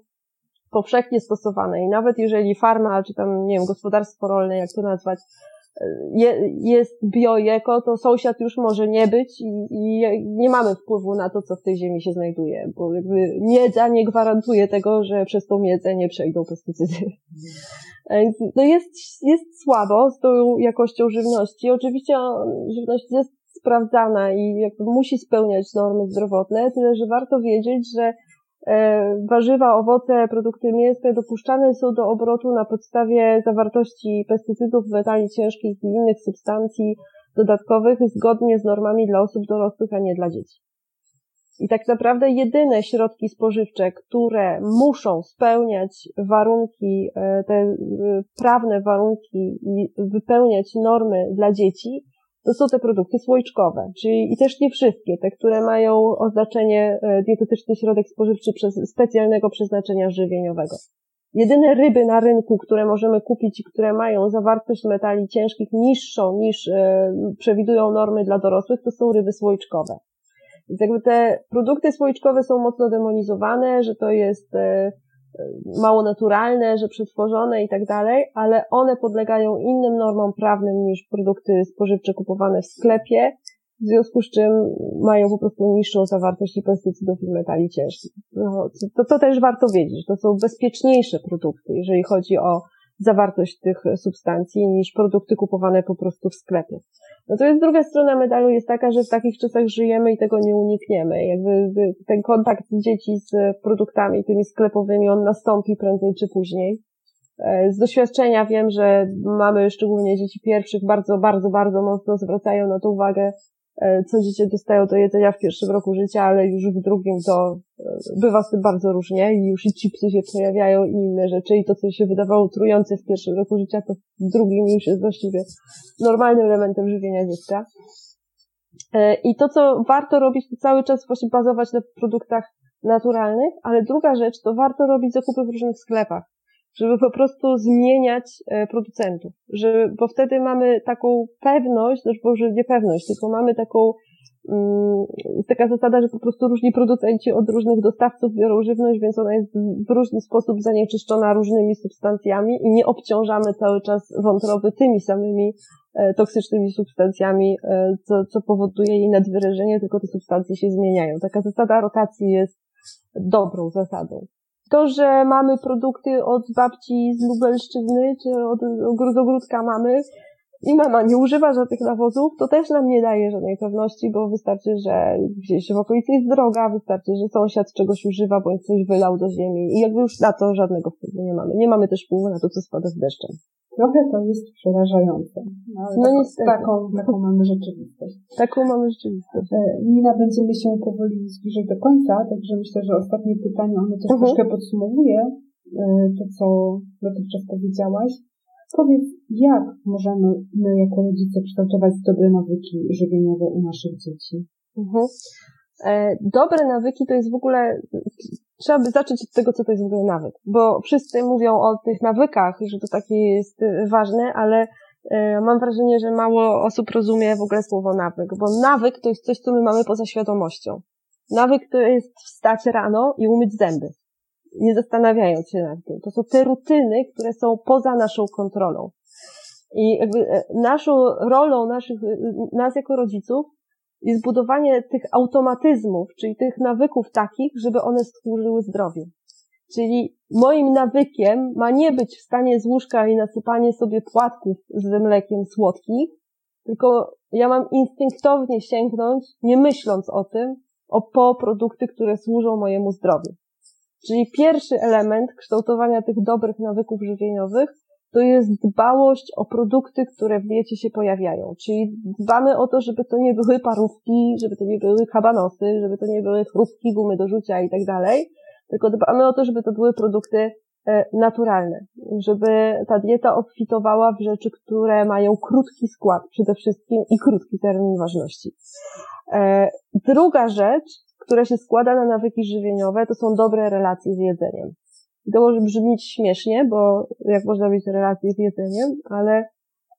powszechnie stosowane i nawet jeżeli farma, czy tam, nie wiem, gospodarstwo rolne, jak to nazwać, je, jest biojeko, to sąsiad już może nie być i, i, nie mamy wpływu na to, co w tej ziemi się znajduje, bo jakby miedza nie gwarantuje tego, że przez tą miedzę nie przejdą pestycydy. No jest, jest słabo z tą jakością żywności. Oczywiście żywność jest sprawdzana i jakby musi spełniać normy zdrowotne, tyle że warto wiedzieć, że warzywa, owoce, produkty mięsne dopuszczane są do obrotu na podstawie zawartości pestycydów, metali ciężkich i innych substancji dodatkowych zgodnie z normami dla osób dorosłych, a nie dla dzieci. I tak naprawdę jedyne środki spożywcze, które muszą spełniać warunki, e, te e, prawne warunki i wypełniać normy dla dzieci, to są te produkty słoiczkowe, czyli i też nie wszystkie, te, które mają oznaczenie e, dietetyczny środek spożywczy przez specjalnego przeznaczenia żywieniowego. Jedyne ryby na rynku, które możemy kupić i które mają zawartość metali ciężkich niższą niż e, przewidują normy dla dorosłych, to są ryby słoiczkowe. Więc jakby te produkty słoiczkowe są mocno demonizowane, że to jest e, mało naturalne, że przetworzone i tak dalej, ale one podlegają innym normom prawnym niż produkty spożywcze kupowane w sklepie, w związku z czym mają po prostu niższą zawartość pestycydów i metali ciężkich. No, to, to też warto wiedzieć, to są bezpieczniejsze produkty, jeżeli chodzi o zawartość tych substancji niż produkty kupowane po prostu w sklepie. Natomiast druga strona medalu jest taka, że w takich czasach żyjemy i tego nie unikniemy. Jakby ten kontakt dzieci z produktami tymi sklepowymi, on nastąpi prędzej czy później. E, z doświadczenia wiem, że mamy szczególnie dzieci pierwszych bardzo, bardzo, bardzo mocno zwracają na to uwagę, co dzieci dostają do jedzenia w pierwszym roku życia, ale już w drugim to e, bywa z tym bardzo różnie i już i chipsy się pojawiają i inne rzeczy i to, co się wydawało trujące w pierwszym roku życia, to w drugim już jest właściwie normalnym elementem żywienia dziecka. E, I to, co warto robić, to cały czas właśnie bazować na produktach naturalnych, ale druga rzecz, to warto robić zakupy w różnych sklepach żeby po prostu zmieniać e, producentów, że, bo wtedy mamy taką pewność, znaczy może nie pewność, tylko mamy taką um, taka zasada, że po prostu różni producenci od różnych dostawców biorą żywność, więc ona jest w różny sposób zanieczyszczona różnymi substancjami i nie obciążamy cały czas wątroby tymi samymi e, toksycznymi substancjami, e, co, co powoduje jej nadwyrężenie, tylko te substancje się zmieniają. Taka zasada rotacji jest dobrą zasadą. To, że mamy produkty od babci z Lubelszczyzny, czy od, ogródka mamy, i mama nie używa żadnych nawozów, to też nam nie daje żadnej pewności, bo wystarczy, że gdzieś w okolicy jest droga, wystarczy, że sąsiad czegoś używa, bądź coś wylał do ziemi i jakby już na to żadnego wpływu nie mamy. Nie mamy też wpływu na to, co spada z deszczem. Trochę to jest przerażające. No, no taką, niestety. Taką, taką mamy rzeczywistość. Taką mamy rzeczywistość. E, Nina, będziemy się powoli zbliżać do końca, także myślę, że ostatnie pytanie, ono też mhm. troszkę podsumowuje e, to, co dotychczas powiedziałaś. Powiedz, jak możemy my jako rodzice kształtować dobre nawyki żywieniowe u naszych dzieci? Mhm. E, dobre nawyki to jest w ogóle, trzeba by zacząć od tego, co to jest w ogóle nawyk, bo wszyscy mówią o tych nawykach, że to takie jest e, ważne, ale e, mam wrażenie, że mało osób rozumie w ogóle słowo nawyk, bo nawyk to jest coś, co my mamy poza świadomością. Nawyk to jest wstać rano i umyć zęby, nie zastanawiając się nad tym. To są te rutyny, które są poza naszą kontrolą. I jakby naszą rolą naszych, nas jako rodziców jest budowanie tych automatyzmów, czyli tych nawyków takich, żeby one służyły zdrowiu. Czyli moim nawykiem ma nie być wstanie z łóżka i nasypanie sobie płatków z mlekiem słodkich, tylko ja mam instynktownie sięgnąć, nie myśląc o tym, o po produkty, które służą mojemu zdrowiu. Czyli pierwszy element kształtowania tych dobrych nawyków żywieniowych to jest dbałość o produkty, które w diecie się pojawiają. Czyli dbamy o to, żeby to nie były parówki, żeby to nie były kabanosy, żeby to nie były chrupki, gumy do rzucia i tak dalej, tylko dbamy o to, żeby to były produkty e, naturalne, żeby ta dieta obfitowała w rzeczy, które mają krótki skład przede wszystkim i krótki termin ważności. E, druga rzecz, która się składa na nawyki żywieniowe, to są dobre relacje z jedzeniem. I to może brzmieć śmiesznie, bo jak można mieć relacje z jedzeniem, ale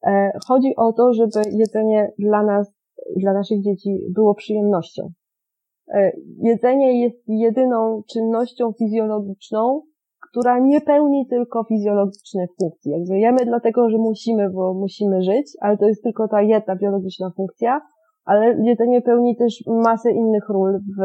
e, chodzi o to, żeby jedzenie dla nas, dla naszych dzieci było przyjemnością. E, jedzenie jest jedyną czynnością fizjologiczną, która nie pełni tylko fizjologicznych funkcji. Jakby jemy dlatego, że musimy, bo musimy żyć, ale to jest tylko ta jedna biologiczna funkcja, ale jedzenie pełni też masę innych ról w,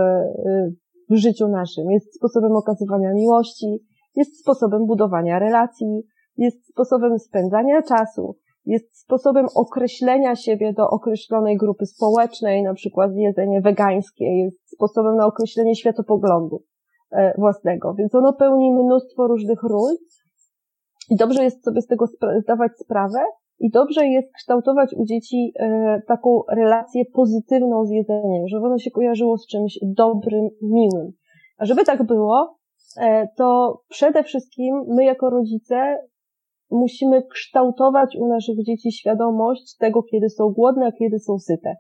w życiu naszym. Jest sposobem okazywania miłości, jest sposobem budowania relacji, jest sposobem spędzania czasu, jest sposobem określenia siebie do określonej grupy społecznej, na przykład jedzenie wegańskie, jest sposobem na określenie światopoglądu e, własnego. Więc ono pełni mnóstwo różnych ról i dobrze jest sobie z tego zdawać sprawę i dobrze jest kształtować u dzieci e, taką relację pozytywną z jedzeniem, żeby ono się kojarzyło z czymś dobrym, miłym. A żeby tak było, E, to przede wszystkim my jako rodzice musimy kształtować u naszych dzieci świadomość tego, kiedy są głodne, a kiedy są syte.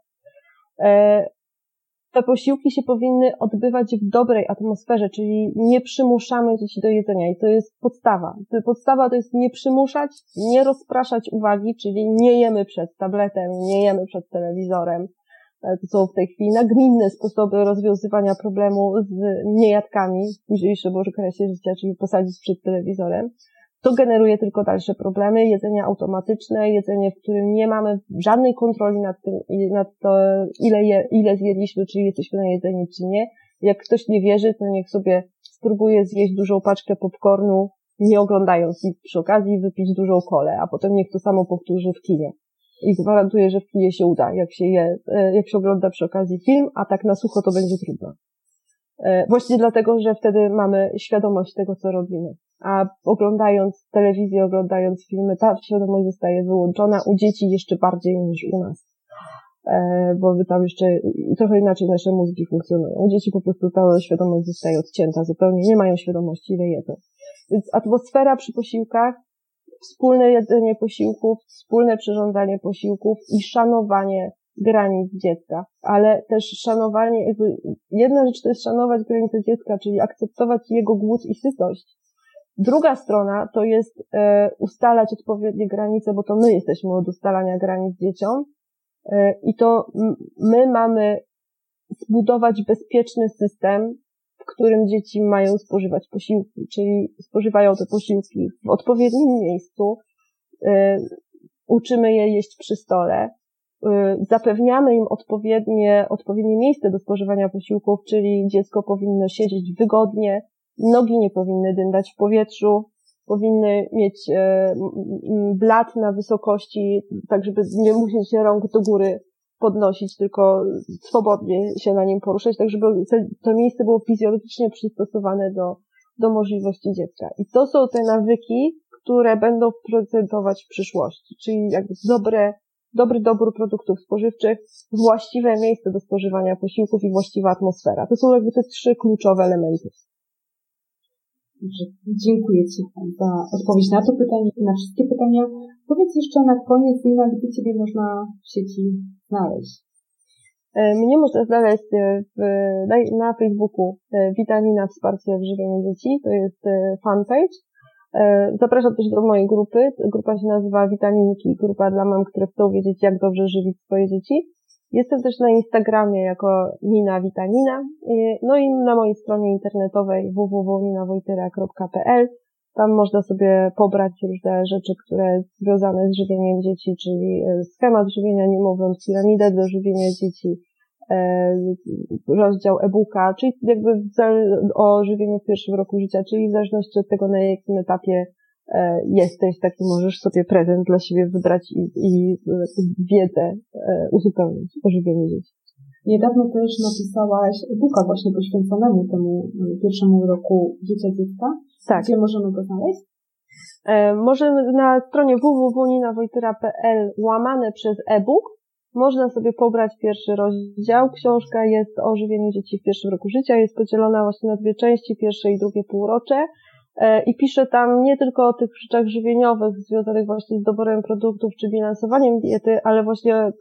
Te posiłki się powinny odbywać w dobrej atmosferze, czyli nie przymuszamy dzieci do jedzenia i to jest podstawa. Podstawa to jest nie przymuszać, nie rozpraszać uwagi, czyli nie jemy przed tabletem, nie jemy przed telewizorem, E, to są w tej chwili nagminne sposoby rozwiązywania problemu z niejadkami w późniejszym okresie życia, czyli posadzić przed telewizorem. To generuje tylko dalsze problemy, jedzenie automatyczne, jedzenie, w którym nie mamy żadnej kontroli nad tym, nad to, ile, je, ile zjedliśmy, czy jesteśmy na jedzeniu, czy nie. Jak ktoś nie wierzy, to niech sobie spróbuje zjeść dużą paczkę popcornu, nie oglądając i przy okazji wypić dużą kolę, a potem niech to samo powtórzy w kinie i gwarantuję, że w kinie się uda, jak się je, e, jak się ogląda przy okazji film, a tak na sucho to będzie trudno. E, właśnie dlatego, że wtedy mamy świadomość tego, co robimy. A oglądając telewizję, oglądając filmy, ta świadomość zostaje wyłączona u dzieci jeszcze bardziej niż u nas. e, bo tam jeszcze trochę inaczej nasze mózgi funkcjonują. U dzieci po prostu ta świadomość zostaje odcięta zupełnie, nie mają świadomości, ile jedzą. Więc atmosfera przy posiłkach, wspólne jedzenie posiłków, wspólne przyrządzanie posiłków i szanowanie granic dziecka, ale też szanowanie, jakby, jedna rzecz to jest szanować granice dziecka, czyli akceptować jego głód i sytość. Druga strona to jest e, ustalać odpowiednie granice, bo to my jesteśmy od ustalania granic dzieciom. E, i to my mamy zbudować bezpieczny system, w którym dzieci mają spożywać posiłki, czyli spożywają te posiłki w odpowiednim miejscu, e, uczymy je jeść przy stole, zapewniamy im odpowiednie, odpowiednie miejsce do spożywania posiłków, czyli dziecko powinno siedzieć wygodnie, nogi nie powinny dyndać w powietrzu, powinny mieć e, blat na wysokości, tak żeby nie musieć rąk do góry podnosić, tylko swobodnie się na nim poruszać, tak żeby to miejsce było fizjologicznie przystosowane do, do możliwości dziecka. I to są te nawyki, które będą procentować w przyszłości, czyli jakby dobre dobry dobór produktów spożywczych, właściwe miejsce do spożywania posiłków i właściwa atmosfera. To są jakby te trzy kluczowe elementy. Dobrze, dziękuję Ci za odpowiedź na to pytanie i na wszystkie pytania. Powiedz jeszcze na koniec, Lina, gdzie Ciebie można w sieci znaleźć? E, mnie można znaleźć e, w, na, na Facebooku e, Witamina Wsparcie w Żywieniu Dzieci. To jest fanpage. E, zapraszam też do mojej grupy. Grupa się nazywa Witaminki, grupa dla mam, które chcą wiedzieć, jak dobrze żywić swoje dzieci. Jestem też na Instagramie jako Nina Witamina, no i na mojej stronie internetowej www.ninawojtyra.pl. Tam można sobie pobrać różne rzeczy, które związane z żywieniem dzieci, czyli e, schemat żywienia niemowląt, piramidę do żywienia dzieci, E, rozdział e-booka, czyli jakby o żywieniu w pierwszym roku życia, czyli w zależności od tego, na jakim etapie e, jesteś, taki możesz sobie prezent dla siebie wybrać i, i wiedzę e, uzupełnić o żywieniu dzieci. Niedawno też napisałaś e-booka właśnie poświęconemu temu pierwszemu roku życia dziecka. Tak. Gdzie możemy go znaleźć? Możemy na stronie www.ninawojtyra.pl łamane przez e-book można sobie pobrać pierwszy rozdział. Książka jest o żywieniu dzieci w pierwszym roku życia. Jest podzielona właśnie na dwie części, pierwsze i drugie półrocze. E, I piszę tam nie tylko o tych rzeczach żywieniowych związanych właśnie z doborem produktów czy bilansowaniem diety, ale właśnie e,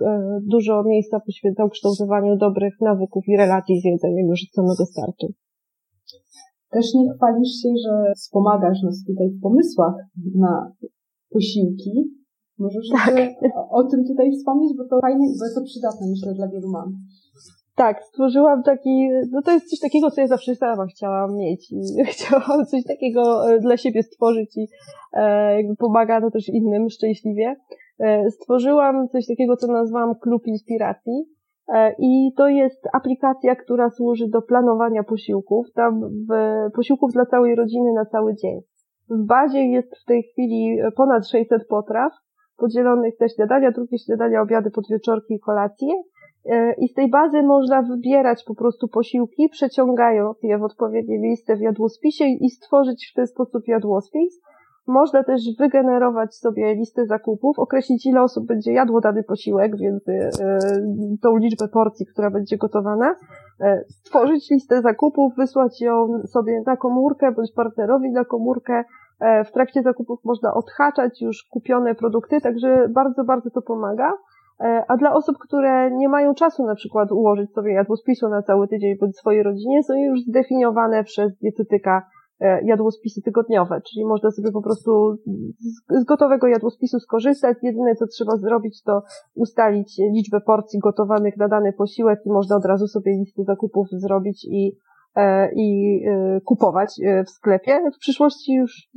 dużo miejsca poświęcam kształtowaniu dobrych nawyków i relacji z jedzeniem już od samego startu. Też nie chwalisz się, że wspomagasz nas tutaj w pomysłach na posiłki, Możesz tak. o, o tym tutaj wspomnieć, bo to fajne i bardzo przydatne, myślę, dla wielu mam. Tak, stworzyłam taki, no to jest coś takiego, co ja zawsze sama chciałam mieć i chciałam coś takiego e, dla siebie stworzyć i e, jakby pomaga to też innym szczęśliwie. E, stworzyłam coś takiego, co nazwałam Klub Inspiracji e, i to jest aplikacja, która służy do planowania posiłków, tam w, posiłków dla całej rodziny na cały dzień. W bazie jest w tej chwili ponad 600 potraw, podzielonych te śniadania, drugie śniadania, obiady, podwieczorki i kolacje. E, I z tej bazy można wybierać po prostu posiłki, przeciągając je w odpowiednie miejsce w jadłospisie i stworzyć w ten sposób jadłospis. Można też wygenerować sobie listę zakupów, określić ile osób będzie jadło dany posiłek, więc e, tą liczbę porcji, która będzie gotowana, e, stworzyć listę zakupów, wysłać ją sobie na komórkę bądź partnerowi na komórkę, w trakcie zakupów można odhaczać już kupione produkty, także bardzo, bardzo to pomaga. E, a dla osób, które nie mają czasu na przykład ułożyć sobie jadłospisu na cały tydzień bądź swojej rodzinie, są już zdefiniowane przez dietetyka e, jadłospisy tygodniowe, czyli można sobie po prostu z gotowego jadłospisu skorzystać. Jedyne co trzeba zrobić to ustalić liczbę porcji gotowanych na dany posiłek i można od razu sobie listę zakupów zrobić i E, i e, kupować e, w sklepie. W przyszłości już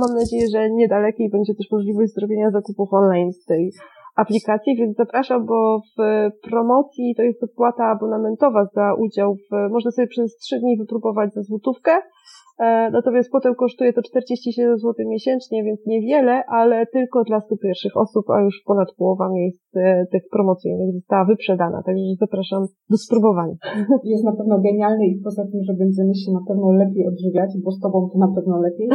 mam nadzieję, że niedalekiej będzie też możliwość zrobienia zakupów online z tej aplikacji, więc zapraszam, bo w promocji to jest opłata abonamentowa za udział w, można sobie przez trzy dni wypróbować za złotówkę, E, natomiast potem kosztuje to 47 zł miesięcznie, więc niewiele, ale tylko dla 100 pierwszych osób, a już ponad połowa miejsc e, tych promocyjnych została wyprzedana, także zapraszam do spróbowania. Jest na pewno genialny i poza tym, że będziemy się na pewno lepiej odżywiać, bo z Tobą to na pewno lepiej,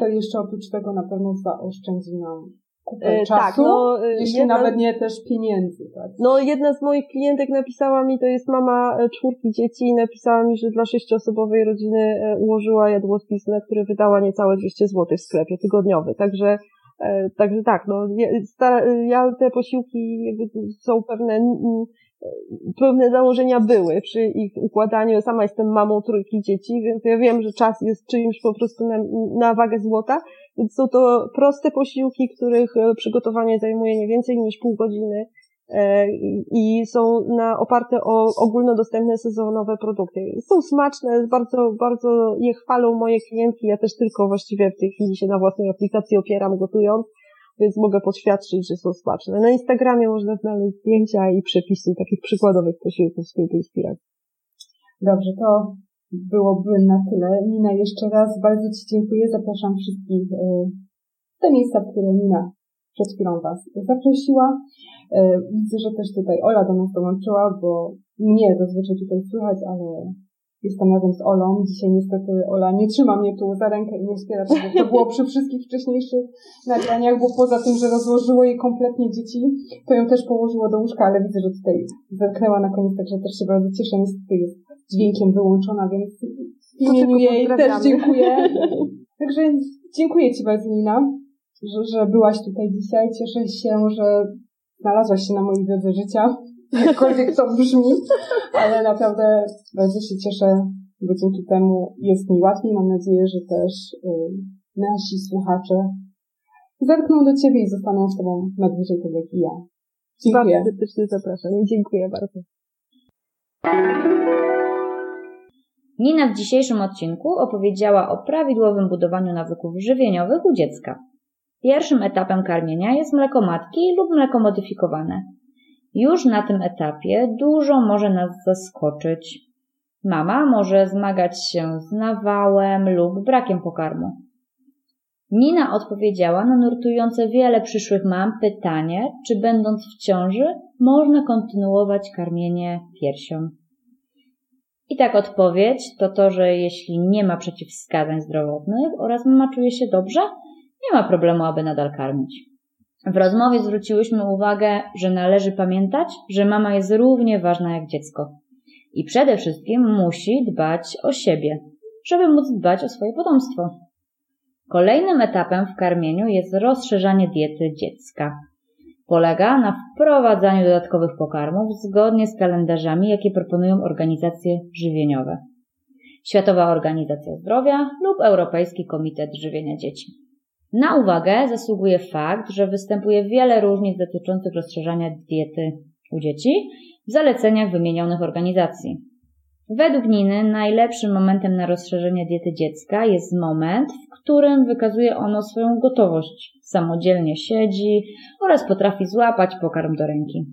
to jeszcze oprócz tego na pewno zaoszczędzi nam kupę E, czasu, tak, no, e, jeśli jedna- nawet nie też pieniędzy. Tak? No, jedna z moich klientek napisała mi, to jest mama e, czwórki dzieci, i napisała mi, że dla sześcioosobowej rodziny ułożyła jadłospis, na który wydała niecałe 200 zł w sklepie tygodniowy. Także, także tak, no, ja, ja te posiłki jakby są pewne, pewne założenia były przy ich układaniu. Sama jestem mamą trójki dzieci, więc ja wiem, że czas jest czymś po prostu na, na wagę złota. Więc są to proste posiłki, których e, przygotowanie zajmuje nie więcej niż pół godziny e, i- są na, oparte o ogólnodostępne sezonowe produkty. Są smaczne, bardzo, bardzo je chwalą moje klientki. Ja też tylko właściwie w tej chwili się na własnej aplikacji opieram gotując, więc mogę poświadczyć, że są smaczne. Na Instagramie można znaleźć zdjęcia i przepisy takich przykładowych posiłków z tej inspiracji. Dobrze, to byłoby na tyle. Nina, jeszcze raz bardzo Ci dziękuję. Zapraszam wszystkich e, w te miejsca, w które Nina przed chwilą Was zaprosiła. E, Widzę, że też tutaj Ola do nas dołączyła, bo mnie zazwyczaj tutaj słychać, ale jestem razem z Olą. Dzisiaj niestety Ola nie trzyma mnie tu za rękę i nie wspiera, tak to było przy wszystkich wcześniejszych nagraniach, bo poza tym, że rozłożyło jej kompletnie dzieci, to ją też położyło do łóżka, ale widzę, że tutaj zerknęła na koniec, także też się bardzo cieszę. Niestety jest dźwiękiem wyłączona, więc w imieniu jej też dziękuję. Także dziękuję Ci bardzo, Nina, że, że byłaś tutaj dzisiaj. Cieszę się, że znalazłaś się na mojej drodze życia, jakkolwiek to brzmi, ale naprawdę bardzo się cieszę, bo dzięki temu jest mi łatwiej. Mam nadzieję, że też y, nasi słuchacze zerkną do Ciebie i zostaną z Tobą na dłużej, tak jak i ja. Dziękuję. Bardzo serdecznie zapraszam i dziękuję bardzo. Nina w dzisiejszym odcinku opowiedziała o prawidłowym budowaniu nawyków żywieniowych u dziecka. Pierwszym etapem karmienia jest mleko matki lub mleko modyfikowane. Już na tym etapie dużo może nas zaskoczyć. Mama może zmagać się z nawałem lub brakiem pokarmu. Nina odpowiedziała na nurtujące wiele przyszłych mam pytanie, czy będąc w ciąży można kontynuować karmienie piersią. I tak odpowiedź to to, że jeśli nie ma przeciwwskazań zdrowotnych oraz mama czuje się dobrze, nie ma problemu, aby nadal karmić. W rozmowie zwróciłyśmy uwagę, że należy pamiętać, że mama jest równie ważna jak dziecko. I przede wszystkim musi dbać o siebie, żeby móc dbać o swoje potomstwo. Kolejnym etapem w karmieniu jest rozszerzanie diety dziecka. Polega na wprowadzaniu dodatkowych pokarmów zgodnie z kalendarzami, jakie proponują organizacje żywieniowe. Światowa Organizacja Zdrowia lub Europejski Komitet Żywienia Dzieci. Na uwagę zasługuje fakt, że występuje wiele różnic dotyczących rozszerzania diety u dzieci w zaleceniach wymienionych organizacji. Według Niny najlepszym momentem na rozszerzenie diety dziecka jest moment, w którym wykazuje ono swoją gotowość. Samodzielnie siedzi oraz potrafi złapać pokarm do ręki.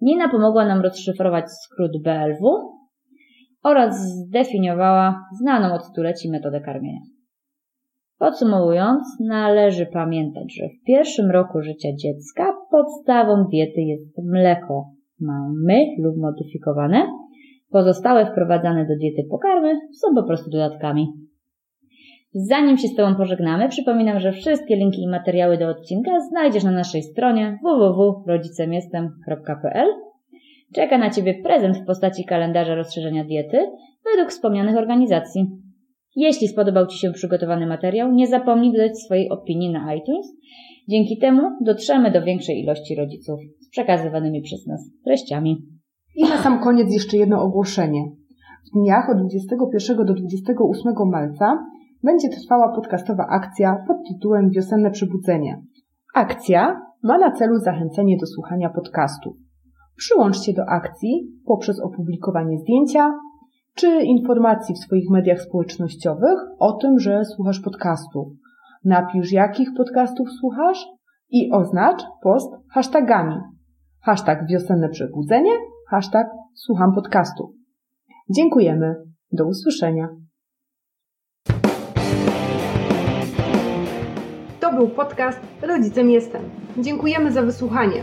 Nina pomogła nam rozszyfrować skrót BLW oraz zdefiniowała znaną od stuleci metodę karmienia. Podsumowując, należy pamiętać, że w pierwszym roku życia dziecka podstawą diety jest mleko mamy lub modyfikowane. Pozostałe wprowadzane do diety pokarmy są po prostu dodatkami. Zanim się z Tobą pożegnamy, przypominam, że wszystkie linki i materiały do odcinka znajdziesz na naszej stronie www.rodzicemjestem.pl. Czeka na Ciebie prezent w postaci kalendarza rozszerzenia diety według wspomnianych organizacji. Jeśli spodobał Ci się przygotowany materiał, nie zapomnij dodać swojej opinii na iTunes. Dzięki temu dotrzemy do większej ilości rodziców z przekazywanymi przez nas treściami. I na sam koniec jeszcze jedno ogłoszenie. W dniach od 21 do 28 marca będzie trwała podcastowa akcja pod tytułem Wiosenne Przebudzenie. Akcja ma na celu zachęcenie do słuchania podcastów. Przyłączcie do akcji poprzez opublikowanie zdjęcia czy informacji w swoich mediach społecznościowych o tym, że słuchasz podcastów. Napisz, jakich podcastów słuchasz i oznacz post hashtagami. Hashtag wiosenne przebudzenie, hashtag słucham podcastów. Dziękujemy. Do usłyszenia. To był podcast Rodzicem Jestem. Dziękujemy za wysłuchanie.